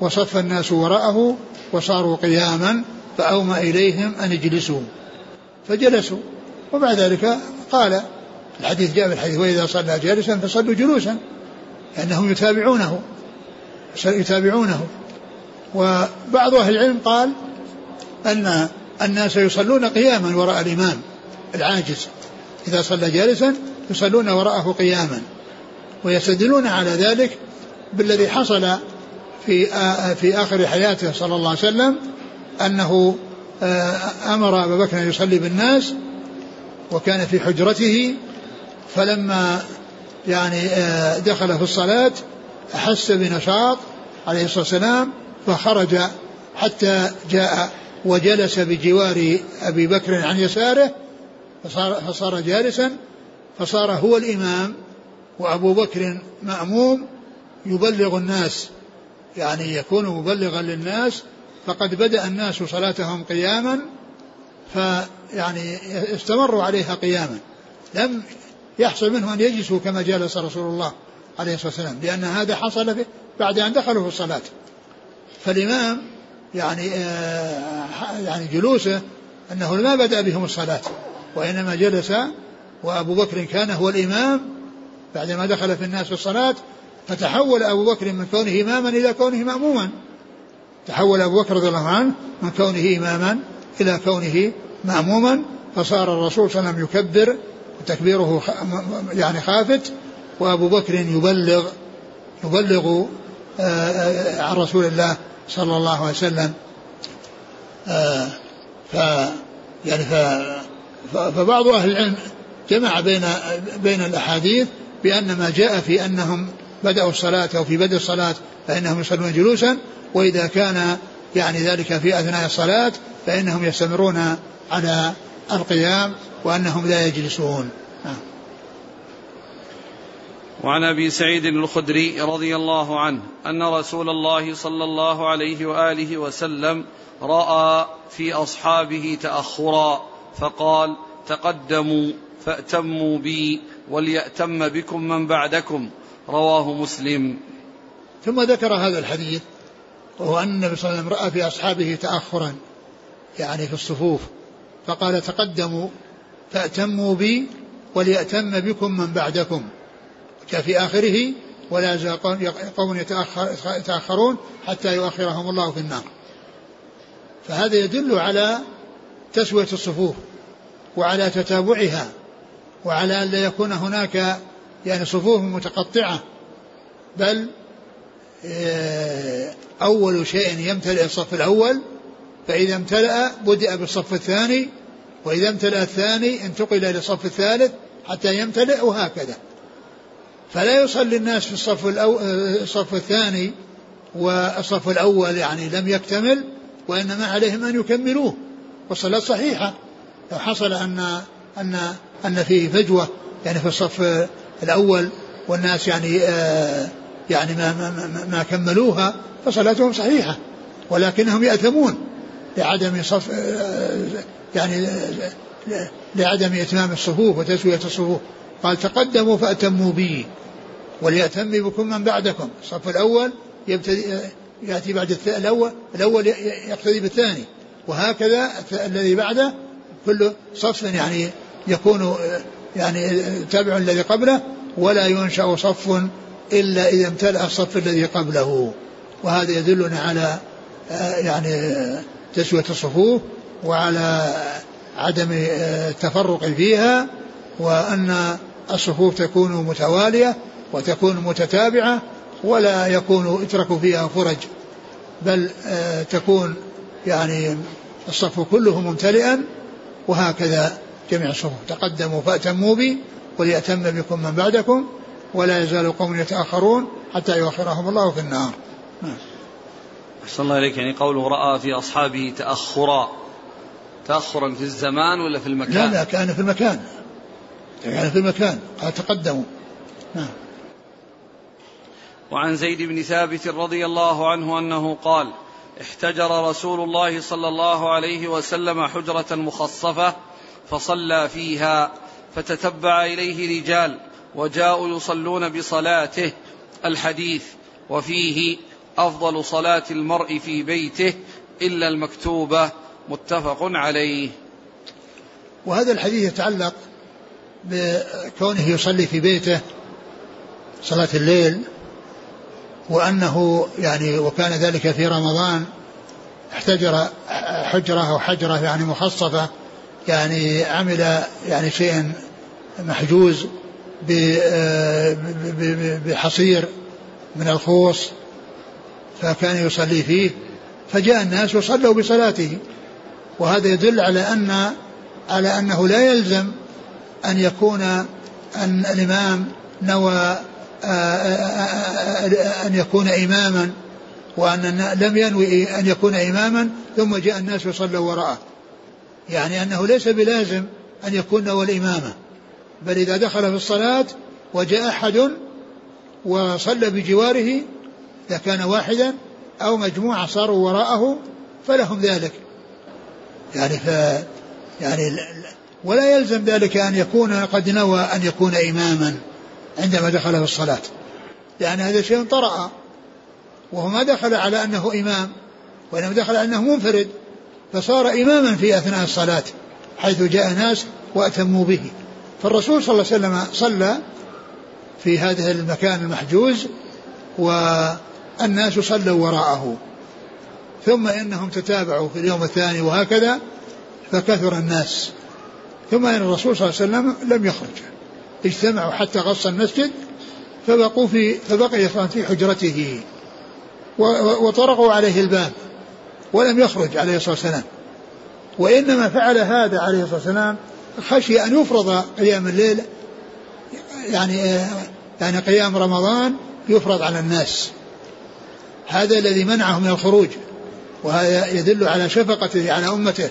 S2: وصف الناس وراءه وصاروا قياما فأومى إليهم أن اجلسوا فجلسوا. وبعد ذلك قال الحديث جاء الحديث وإذا صلى جالسا فصلوا جلوسا لأنهم يتابعونه يتابعونه. وبعض أهل العلم قال أن الناس يصلون قياما وراء الإمام العاجز. إذا صلى جالسا يصلون وراءه قياما ويستدلون على ذلك بالذي حصل في في آخر حياته صلى الله عليه وسلم أنه أمر أبا بكر أن يصلي بالناس وكان في حجرته فلما يعني دخل في الصلاة أحس بنشاط عليه الصلاة والسلام فخرج حتى جاء وجلس بجوار أبي بكر عن يساره فصار, فصار جالسا فصار هو الإمام وأبو بكر مأموم يبلغ الناس يعني يكون مبلغا للناس فقد بدأ الناس صلاتهم قياما فيعني استمروا عليها قياما. لم يحصل منه أن يجلسوا كما جلس رسول الله عليه الصلاة والسلام لأن هذا حصل بعد أن دخلوا في الصلاة. فالإمام يعني آه يعني جلوسه أنه ما بدأ بهم الصلاة وإنما جلس وأبو بكر كان هو الإمام. بعدما دخل في الناس في الصلاة فتحول أبو بكر من كونه إماما إلى كونه مأموما. تحول أبو بكر رضي الله عنه من كونه إماما إلى كونه مأموما. فصار الرسول صلى الله عليه وسلم يكبر وتكبيره يعني خافت وأبو بكر يبلغ يبلغ آه، آه، عن رسول الله صلى الله عليه وسلم آه، ف يعني ف فبعض أهل العلم جمع بين بين الأحاديث بأن ما جاء في أنهم بدأوا الصلاة أو في بدء الصلاة فإنهم يصلون جلوسا وإذا كان يعني ذلك في أثناء الصلاة فإنهم يستمرون على القيام وأنهم لا يجلسون نعم.
S1: وعن أبي سعيد الخدري رضي الله عنه أن رسول الله صلى الله عليه وآله وسلم رأى في أصحابه تأخرا فقال تقدموا فأتموا بي وليأتم بكم من بعدكم. رواه مسلم.
S2: ثم ذكر هذا الحديث وهو أن النبي صلى الله عليه وسلم رأى في أصحابه تأخرا يعني في الصفوف فقال تقدموا فأتموا بي وليأتم بكم من بعدكم. جاء في آخره ولا يزال قوم يتأخرون حتى يؤخرهم الله في النار. فهذا يدل على تسوية الصفوف وعلى تتابعها وعلى أن لا يكون هناك يعني صفوف متقطعة بل آه، أول شيء يمتلئ الصف الأول فإذا امتلأ بدأ بالصف الثاني وإذا امتلأ الثاني انتقل إلى الصف الثالث حتى يمتلئ وهكذا. فلا يصلي الناس في الصف الأو... الصف الثاني والصف الأول يعني لم يكتمل وإنما عليهم أن يكملوه والصلاة صحيحة. لو حصل أن أن أن فيه فجوة يعني في الصف الأول والناس يعني آه يعني ما, ما, ما كملوها فصلاتهم صحيحة ولكنهم يأثمون لعدم صف آه يعني لعدم إتمام الصفوف وتسوية الصفوف. قال تقدموا فأتموا بي وليأتم بكم من بعدكم. الصف الأول يبتدي يأتي بعد الأول الأول يقتدي بالثاني. وهكذا الذي بعده كل صف يعني يكون يعني تابع الذي قبله ولا ينشأ صف إلا إذا امتلأ الصف الذي قبله. وهذا يدلنا على يعني تسوية الصفوف وعلى عدم التفرق فيها وأن الصفوف تكون متوالية وتكون متتابعة ولا يكون اترك فيها فرج بل آه، تكون يعني الصف كله ممتلئا وهكذا جميع الصفوف. تقدموا فأتموا بي وليأتم بكم من بعدكم ولا يزال قوم يتأخرون حتى يؤخرهم الله في النار.
S1: نعم. أحسن الله إليك. يعني قوله رأى في أصحابه تأخرا. تأخرا في الزمان ولا في المكان؟
S2: لا لا كان في المكان. كان في المكان قال تقدموا. نعم.
S1: وعن زيد بن ثابت رضي الله عنه أنه قال احتجر رسول الله صلى الله عليه وسلم حجرة مخصفة فصلى فيها فتتبع إليه رجال وجاءوا يصلون بصلاته الحديث وفيه أفضل صلاة المرء في بيته إلا المكتوبة متفق عليه.
S2: وهذا الحديث يتعلق بكونه يصلي في بيته صلاة الليل وأنه يعني وكان ذلك في رمضان احتجر حجرة أو حجرة يعني مخصفة يعني عمل يعني شيء محجوز بحصير من الخوص فكان يصلي فيه. فجاء الناس وصلوا بصلاته وهذا يدل على أن على أنه لا يلزم أن يكون أن الإمام نوى أن يكون إماما وأن لم ينوي أن يكون إماما ثم جاء الناس وصلوا وراءه. يعني أنه ليس بلازم أن يكون نوى الإمامة بل إذا دخل في الصلاة وجاء أحد وصلى بجواره إذا كان واحدا أو مجموعة صاروا وراءه فلهم ذلك. يعني ف يعني ولا يلزم ذلك أن يكون قد نوى أن يكون إماما عندما دخل في الصلاة. لأن هذا شيء طرأ وهو ما دخل على أنه إمام وإنما دخل على أنه منفرد فصار إماما في أثناء الصلاة حيث جاء ناس وأتموا به. فالرسول صلى الله عليه وسلم صلى في هذا المكان المحجوز والناس صلوا وراءه. ثم إنهم تتابعوا في اليوم الثاني وهكذا فكثر الناس. ثم إن الرسول صلى الله عليه وسلم لم يخرج. اجتمعوا حتى غص المسجد فبقوا في فبقي في حجرته وطرقوا عليه الباب ولم يخرج عليه الصلاة والسلام. وإنما فعل هذا عليه الصلاة والسلام خشي أن يفرض قيام الليل يعني يعني قيام رمضان يفرض على الناس. هذا الذي منعه من الخروج وهذا يدل على شفقته على أمته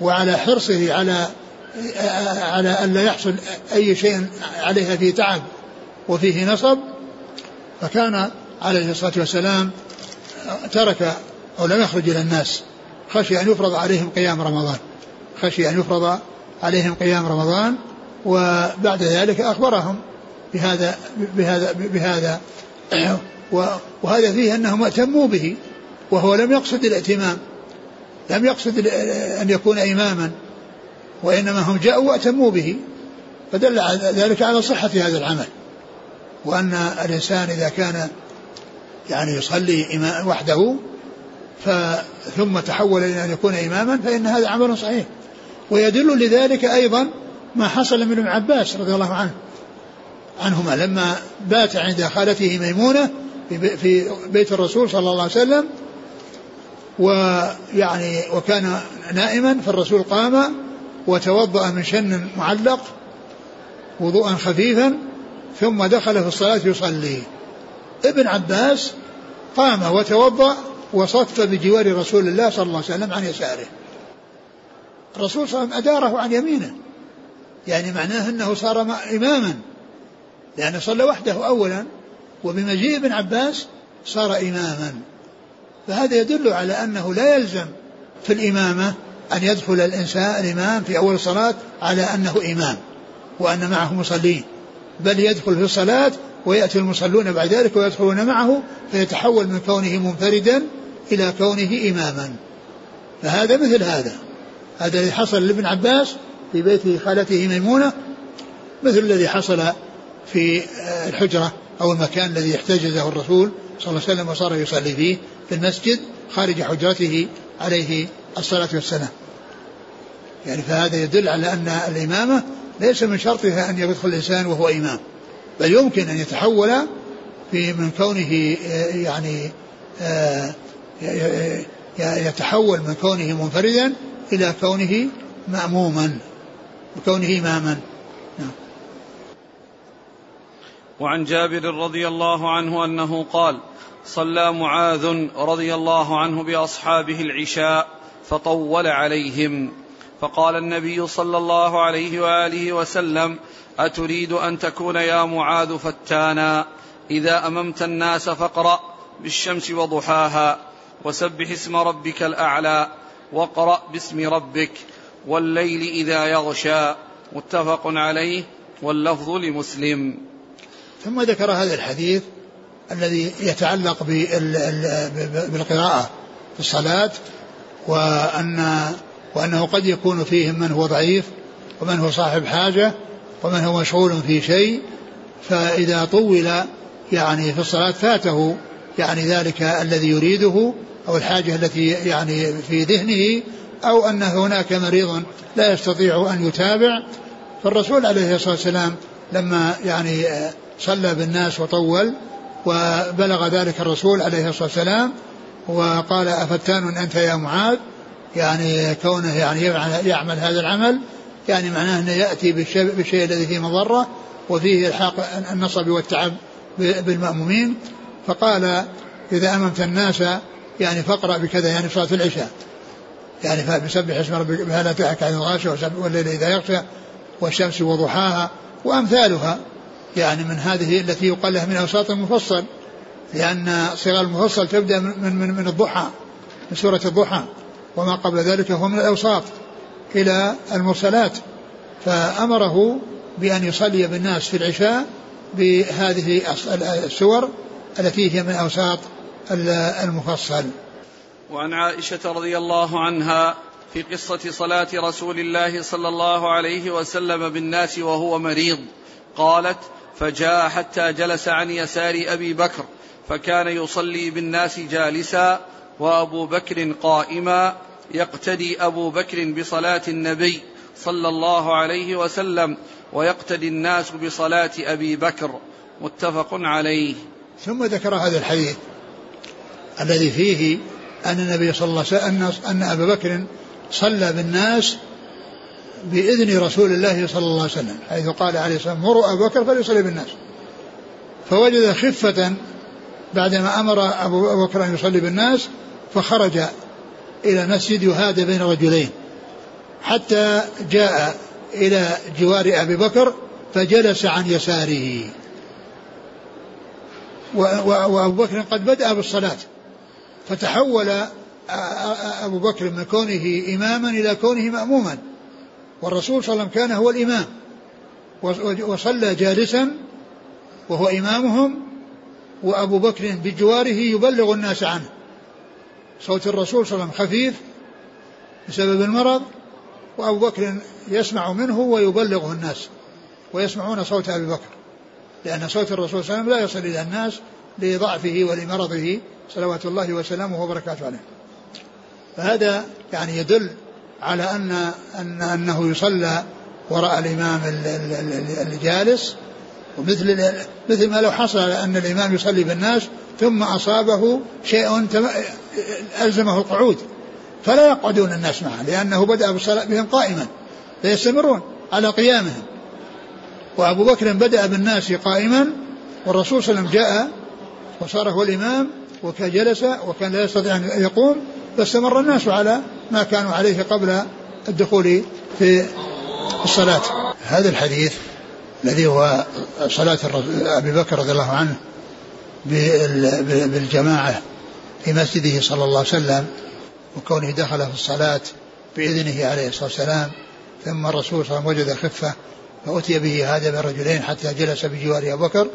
S2: وعلى حرصه على على أن لا يحصل أي شيء عليها فيه تعب وفيه نصب فكان عليه الصلاة والسلام ترك أو لم يخرج إلى الناس. خشي أن يفرض عليهم قيام رمضان. خشي أن يفرض عليهم قيام رمضان وبعد ذلك أخبرهم بهذا بهذا بهذا. وهذا فيه أنهم اهتموا به وهو لم يقصد الائتمام لم يقصد أن يكون إماما. وإنما هم جاءوا وأتموا به فدل ذلك على صحة هذا العمل. وأن الإنسان إذا كان يعني يصلي وحده ثم تحول إلى أن يكون إماما فإن هذا عمل صحيح. ويدل لذلك أيضا ما حصل من ابن عباس رضي الله عنه عنهما لما بات عند خالته ميمونة في بيت الرسول صلى الله عليه وسلم ويعني وكان نائما فالرسول قام وتوضأ من شن معلق وضوءا خفيفا ثم دخل في الصلاة يصلي. ابن عباس قام وتوضأ وصف بجوار رسول الله صلى الله عليه وسلم عن يساره. الرسول صلى الله عليه وسلم أداره عن يمينه. يعني معناه أنه صار إماما. لأنه صلى وحده أولا وبمجيء ابن عباس صار إماما. فهذا يدل على أنه لا يلزم في الإمامة أن يدخل الإنسان الإمام في أول الصلاة على أنه إمام وأن معه مصلين بل يدخل في الصلاة ويأتي المصلون بعد ذلك ويدخلون معه فيتحول من كونه منفردا إلى كونه إماما. فهذا مثل هذا. هذا الذي حصل لابن عباس في بيت خالته ميمونة مثل الذي حصل في الحجرة أو المكان الذي احتجزه الرسول صلى الله عليه وسلم وصار يصلي فيه في المسجد خارج حجرته عليه الصلاة والسلام يعني فهذا يدل على أن الإمامة ليس من شرطها أن يدخل الإنسان وهو إمام بل يمكن أن يتحول في من كونه يعني يتحول من كونه منفردا إلى كونه مأموما بكونه إماما نعم.
S1: وعن جابر رضي الله عنه أنه قال صلى معاذ رضي الله عنه بأصحابه العشاء فطول عليهم. فقال النبي صلى الله عليه وآله وسلم أتريد أن تكون يا معاذ فتانا؟ إذا أممت الناس فاقرأ بالشمس وضحاها وسبح اسم ربك الأعلى واقرأ باسم ربك والليل إذا يغشى. متفق عليه واللفظ لمسلم.
S2: ثم ذكر هذا الحديث الذي يتعلق بالقراءة في الصلاة. وأن وأنه قد يكون فيهم من هو ضعيف ومن هو صاحب حاجة ومن هو مشغول في شيء فإذا طول يعني في الصلاة فاته يعني ذلك الذي يريده أو الحاجة التي يعني في ذهنه أو أن هناك مريض لا يستطيع أن يتابع فالرسول عليه الصلاة والسلام لما يعني صلى بالناس وطول وبلغ ذلك الرسول عليه الصلاة والسلام وقال أفتان أنت يا معاذ؟ يعني كونه يعني يعمل هذا العمل يعني معناه أنه يأتي بالشيء الذي فيه مضرة وفيه الحاق النصب والتعب بالمأمومين. فقال إذا أممت الناس يعني فاقرأ بكذا يعني صلاة العشاء. يعني فبسبح اسم ربك هل أتاك عن الغاشية والليل إذا يغشى والشمس وضحاها وأمثالها يعني من هذه التي يقال لها من أوساط المفصل. لأن صيغ المفصل تبدأ من, من, من الضحى من سورة الضحى وما قبل ذلك هو من الأوساط إلى المرسلات. فأمره بأن يصلي بالناس في العشاء بهذه السور التي هي من أوساط المفصل.
S1: وعن عائشة رضي الله عنها في قصة صلاة رسول الله صلى الله عليه وسلم بالناس وهو مريض قالت فجاء حتى جلس عن يسار أبي بكر فكان يصلي بالناس جالسا وأبو بكر قائما يقتدي أبو بكر بصلاة النبي صلى الله عليه وسلم ويقتدي الناس بصلاة أبي بكر متفق عليه.
S2: ثم ذكر هذا الحديث الذي فيه أن النبي صلى الله عليه وسلم ان أبا بكر صلى بالناس بإذن رسول الله صلى الله عليه وسلم حيث قال عليه الصلاة والسلام مروا أبو بكر فليصلي بالناس. فوجد خفة بعدما أمر أبو بكر أن يصلي بالناس فخرج إلى المسجد يهادى بين رجلين. حتى جاء إلى جوار أبي بكر فجلس عن يساره. وأبو بكر قد بدأ بالصلاة. فتحول أبو بكر من كونه إماما إلى كونه مأموما. والرسول صلى الله عليه وسلم كان هو الإمام. وصلى جالسا وهو إمامهم وأبو بكر بجواره يبلغ الناس عنه. صوت الرسول صلى الله عليه وسلم خفيف بسبب المرض وأبو بكر يسمع منه ويبلغه الناس ويسمعون صوت أبي بكر لأن صوت الرسول صلى الله عليه وسلم لا يصل إلى الناس لضعفه ولمرضه صلوات الله وسلامه وبركاته عليه. فهذا يعني يدل على أن, أن أنه يصلى وراء الإمام الجالس ومثل مثل ما لو حصل أن الإمام يصلي بالناس ثم أصابه شيء ألزمه القعود. فلا يقعدون الناس معه لأنه بدأ بالصلاة بهم قائما فيستمرون على قيامهم. وأبو بكر بدأ بالناس قائما والرسول صلى الله عليه وسلم جاء وصار هو الإمام وكان جلس وكان لا يستطيع أن يقوم فاستمر الناس على ما كانوا عليه قبل الدخول في الصلاة. هذا الحديث الذي هو صلاة أبي بكر رضي الله عنه بالجماعة في مسجده صلى الله عليه وسلم وكونه دخل في الصلاة بإذنه عليه الصلاة والسلام ثم الرسول صلى الله عليه وسلم وجد خفة فأتي به هذا بالرجلين حتى جلس بجوار أبو بكر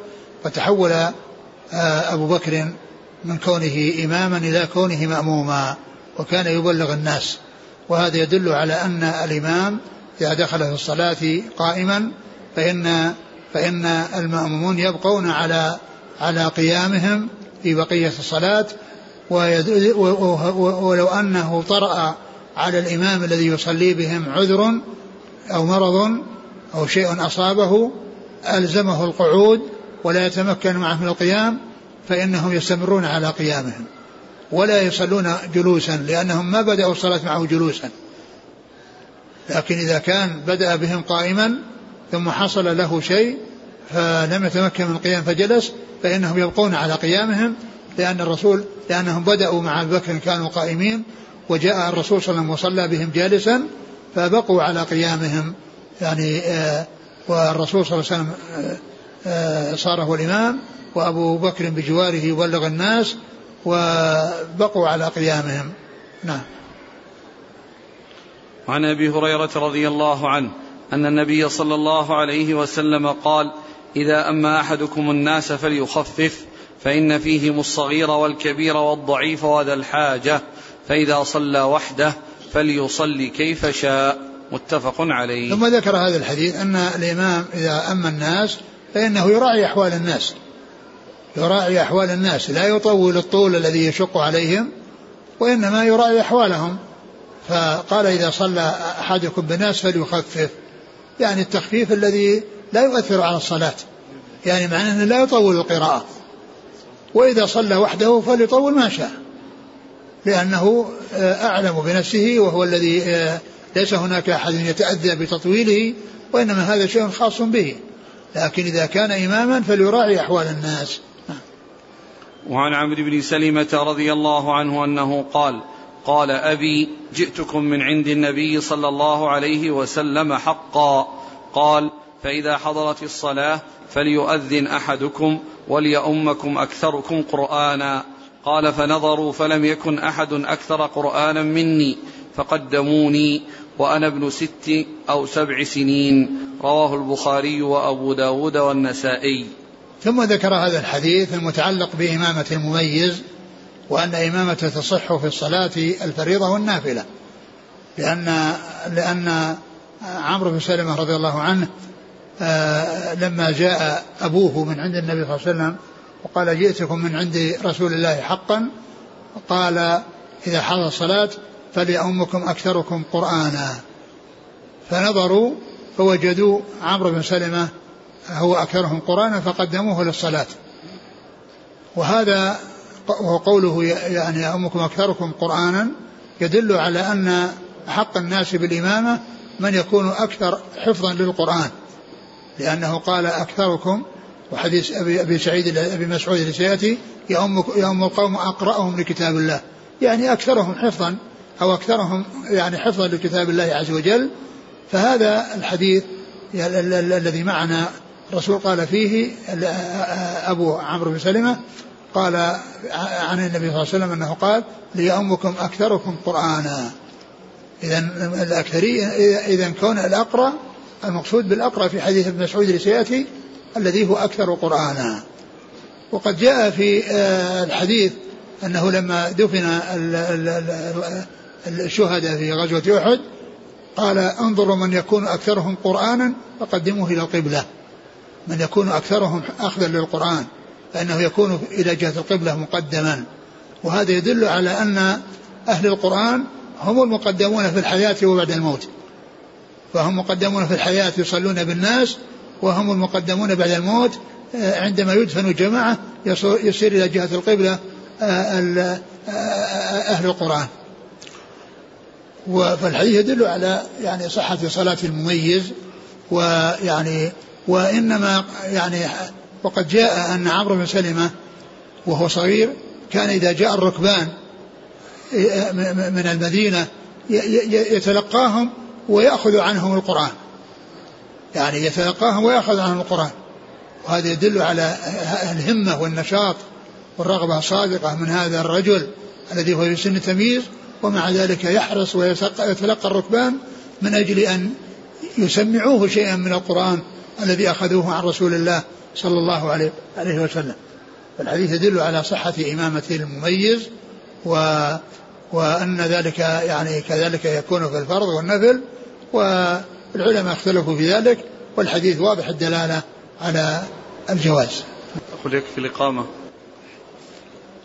S2: فتحول آه، أبو بكر من كونه إماما إلى كونه مأموما وكان يبلغ الناس. وهذا يدل على أن الإمام إذا دخل في الصلاة قائما فإن فإن المأمومون يبقون على على قيامهم في بقية الصلاة ولو أنه طرأ على الإمام الذي يصلي بهم عذر أو مرض أو شيء أصابه ألزمه القعود ولا يتمكن معه من القيام فإنهم يستمرون على قيامهم. ولا يصلون جلوسا لأنهم ما بدأوا الصلاة معه جلوسا. لكن إذا كان بدأ بهم قائما ثم حصل له شيء فلم يتمكن من القيام فجلس فإنهم يبقون على قيامهم لأن الرسول لأنهم بدأوا مع أبي بكر كانوا قائمين وجاء الرسول صلى الله عليه وسلم وصلى بهم جالسا فبقوا على قيامهم. يعني آه والرسول صلى الله عليه وسلم آه آه صار هو الإمام وأبو بكر بجواره يبلغ الناس وبقوا على قيامهم. نعم.
S1: وعن أبي هريرة رضي الله عنه أن النبي صلى الله عليه وسلم قال إذا أما أحدكم الناس فليخفف فإن فيهم الصغير والكبير والضعيف وذا الحاجة فإذا صلى وحده فليصلي كيف شاء. متفق عليه.
S2: ثم ذكر هذا الحديث أن الإمام إذا أما الناس فإنه يراعي أحوال الناس. يراعي أحوال الناس لا يطول الطول الذي يشق عليهم وإنما يراعي أحوالهم. فقال إذا صلى أحدكم بناس فليخفف. يعني التخفيف الذي لا يؤثر على الصلاة. يعني معناه أنه لا يطول القراءة. وإذا صلى وحده فليطول ما شاء. لأنه آه، أعلم بنفسه وهو الذي آه، ليس هناك أحد يتأذى بتطويله وإنما هذا شيء خاص به. لكن إذا كان إماما فليراعي أحوال الناس.
S1: وعن عمرو بن سلمة رضي الله عنه أنه قال قال أبي جئتكم من عند النبي صلى الله عليه وسلم حقا. قال فإذا حضرت الصلاة فليؤذن أحدكم وليؤمكم أكثركم قرآنا. قال فنظروا فلم يكن أحد أكثر قرآنا مني فقدموني وأنا ابن ست أو سبع سنين. رواه البخاري وأبو داود والنسائي.
S2: ثم ذكر هذا الحديث المتعلق بإمامة المميز وأن إمامته تصح في الصلاة الفريضة والنافلة. لأن لأن عمرو بن سلمة رضي الله عنه آه، لما جاء أبوه من عند النبي صلى الله عليه وسلم وقال جئتكم من عند رسول الله حقا قال إذا حضر الصلاة فليأمكم أكثركم قرآنا. فنظروا فوجدوا عمرو بن سلمة هو أكثرهم قرآنا فقدموه للصلاة. وهذا وقوله يعني أمكم أكثركم قرآنا يدل على أن حق الناس بالإمامة من يكون أكثر حفظا للقرآن. لأنه قال أكثركم وحديث أبي, أبي سعيد أبي مسعود سيأتي يؤم يؤم القوم أقرأهم لكتاب الله. يعني أكثرهم حفظا أو أكثرهم يعني حفظا لكتاب الله عز وجل. فهذا الحديث الذي معنا الرسول قال فيه أبو عمرو بن سلمة قال عن النبي صلى الله عليه وسلم أنه قال ليؤمكم أكثركم قرآنا. إذا الأكثرية إذا كون الأقرأ المقصود بالأقرأ في حديث ابن مسعود اللي سيأتي الذي هو أكثر قرآنا. وقد جاء في آه، الحديث أنه لما دفن الشهداء في غزوة أحد قال انظروا من يكون أكثرهم قرآنا فقدموه إلى القبلة. من يكون أكثرهم أخذا للقرآن. فإنه يكون إلى جهة القبلة مقدما وهذا يدل على أن أهل القرآن هم المقدمون في الحياة وبعد الموت. فهم مقدمون في الحياة يصلون بالناس وهم المقدمون بعد الموت آه، عندما يدفن الجماعة يصير إلى جهة القبلة آه، آه، أهل القرآن. فالحديث يدل على يعني صحة صلاة المميز ويعني وإنما يعني وقد جاء أن عمرو بن سلمة وهو صغير كان إذا جاء الركبان من المدينة يتلقاهم ويأخذ عنهم القرآن. يعني يتلقاهم ويأخذ عنهم القرآن. وهذا يدل على الهمة والنشاط والرغبة الصادقة من هذا الرجل الذي هو في سن التمييز ومع ذلك يحرص ويتلقى الركبان من أجل أن يسمعوه شيئا من القرآن الذي أخذوه عن رسول الله صلى الله عليه, عليه وسلم. الحديث يدل على صحة إمامة المميز و وأن ذلك يعني كذلك يكون في الفرض والنفل والعلماء اختلفوا في ذلك والحديث واضح الدلالة على الجواز.
S1: أقول يكفي الإقامة.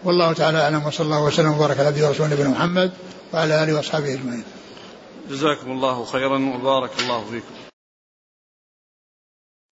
S2: والله تعالى أعلم وصلى الله وسلم وبارك على عبده ورسوله نبينا محمد وعلى آله وأصحابه أجمعين.
S1: جزاكم الله خيرا وبارك الله فيكم.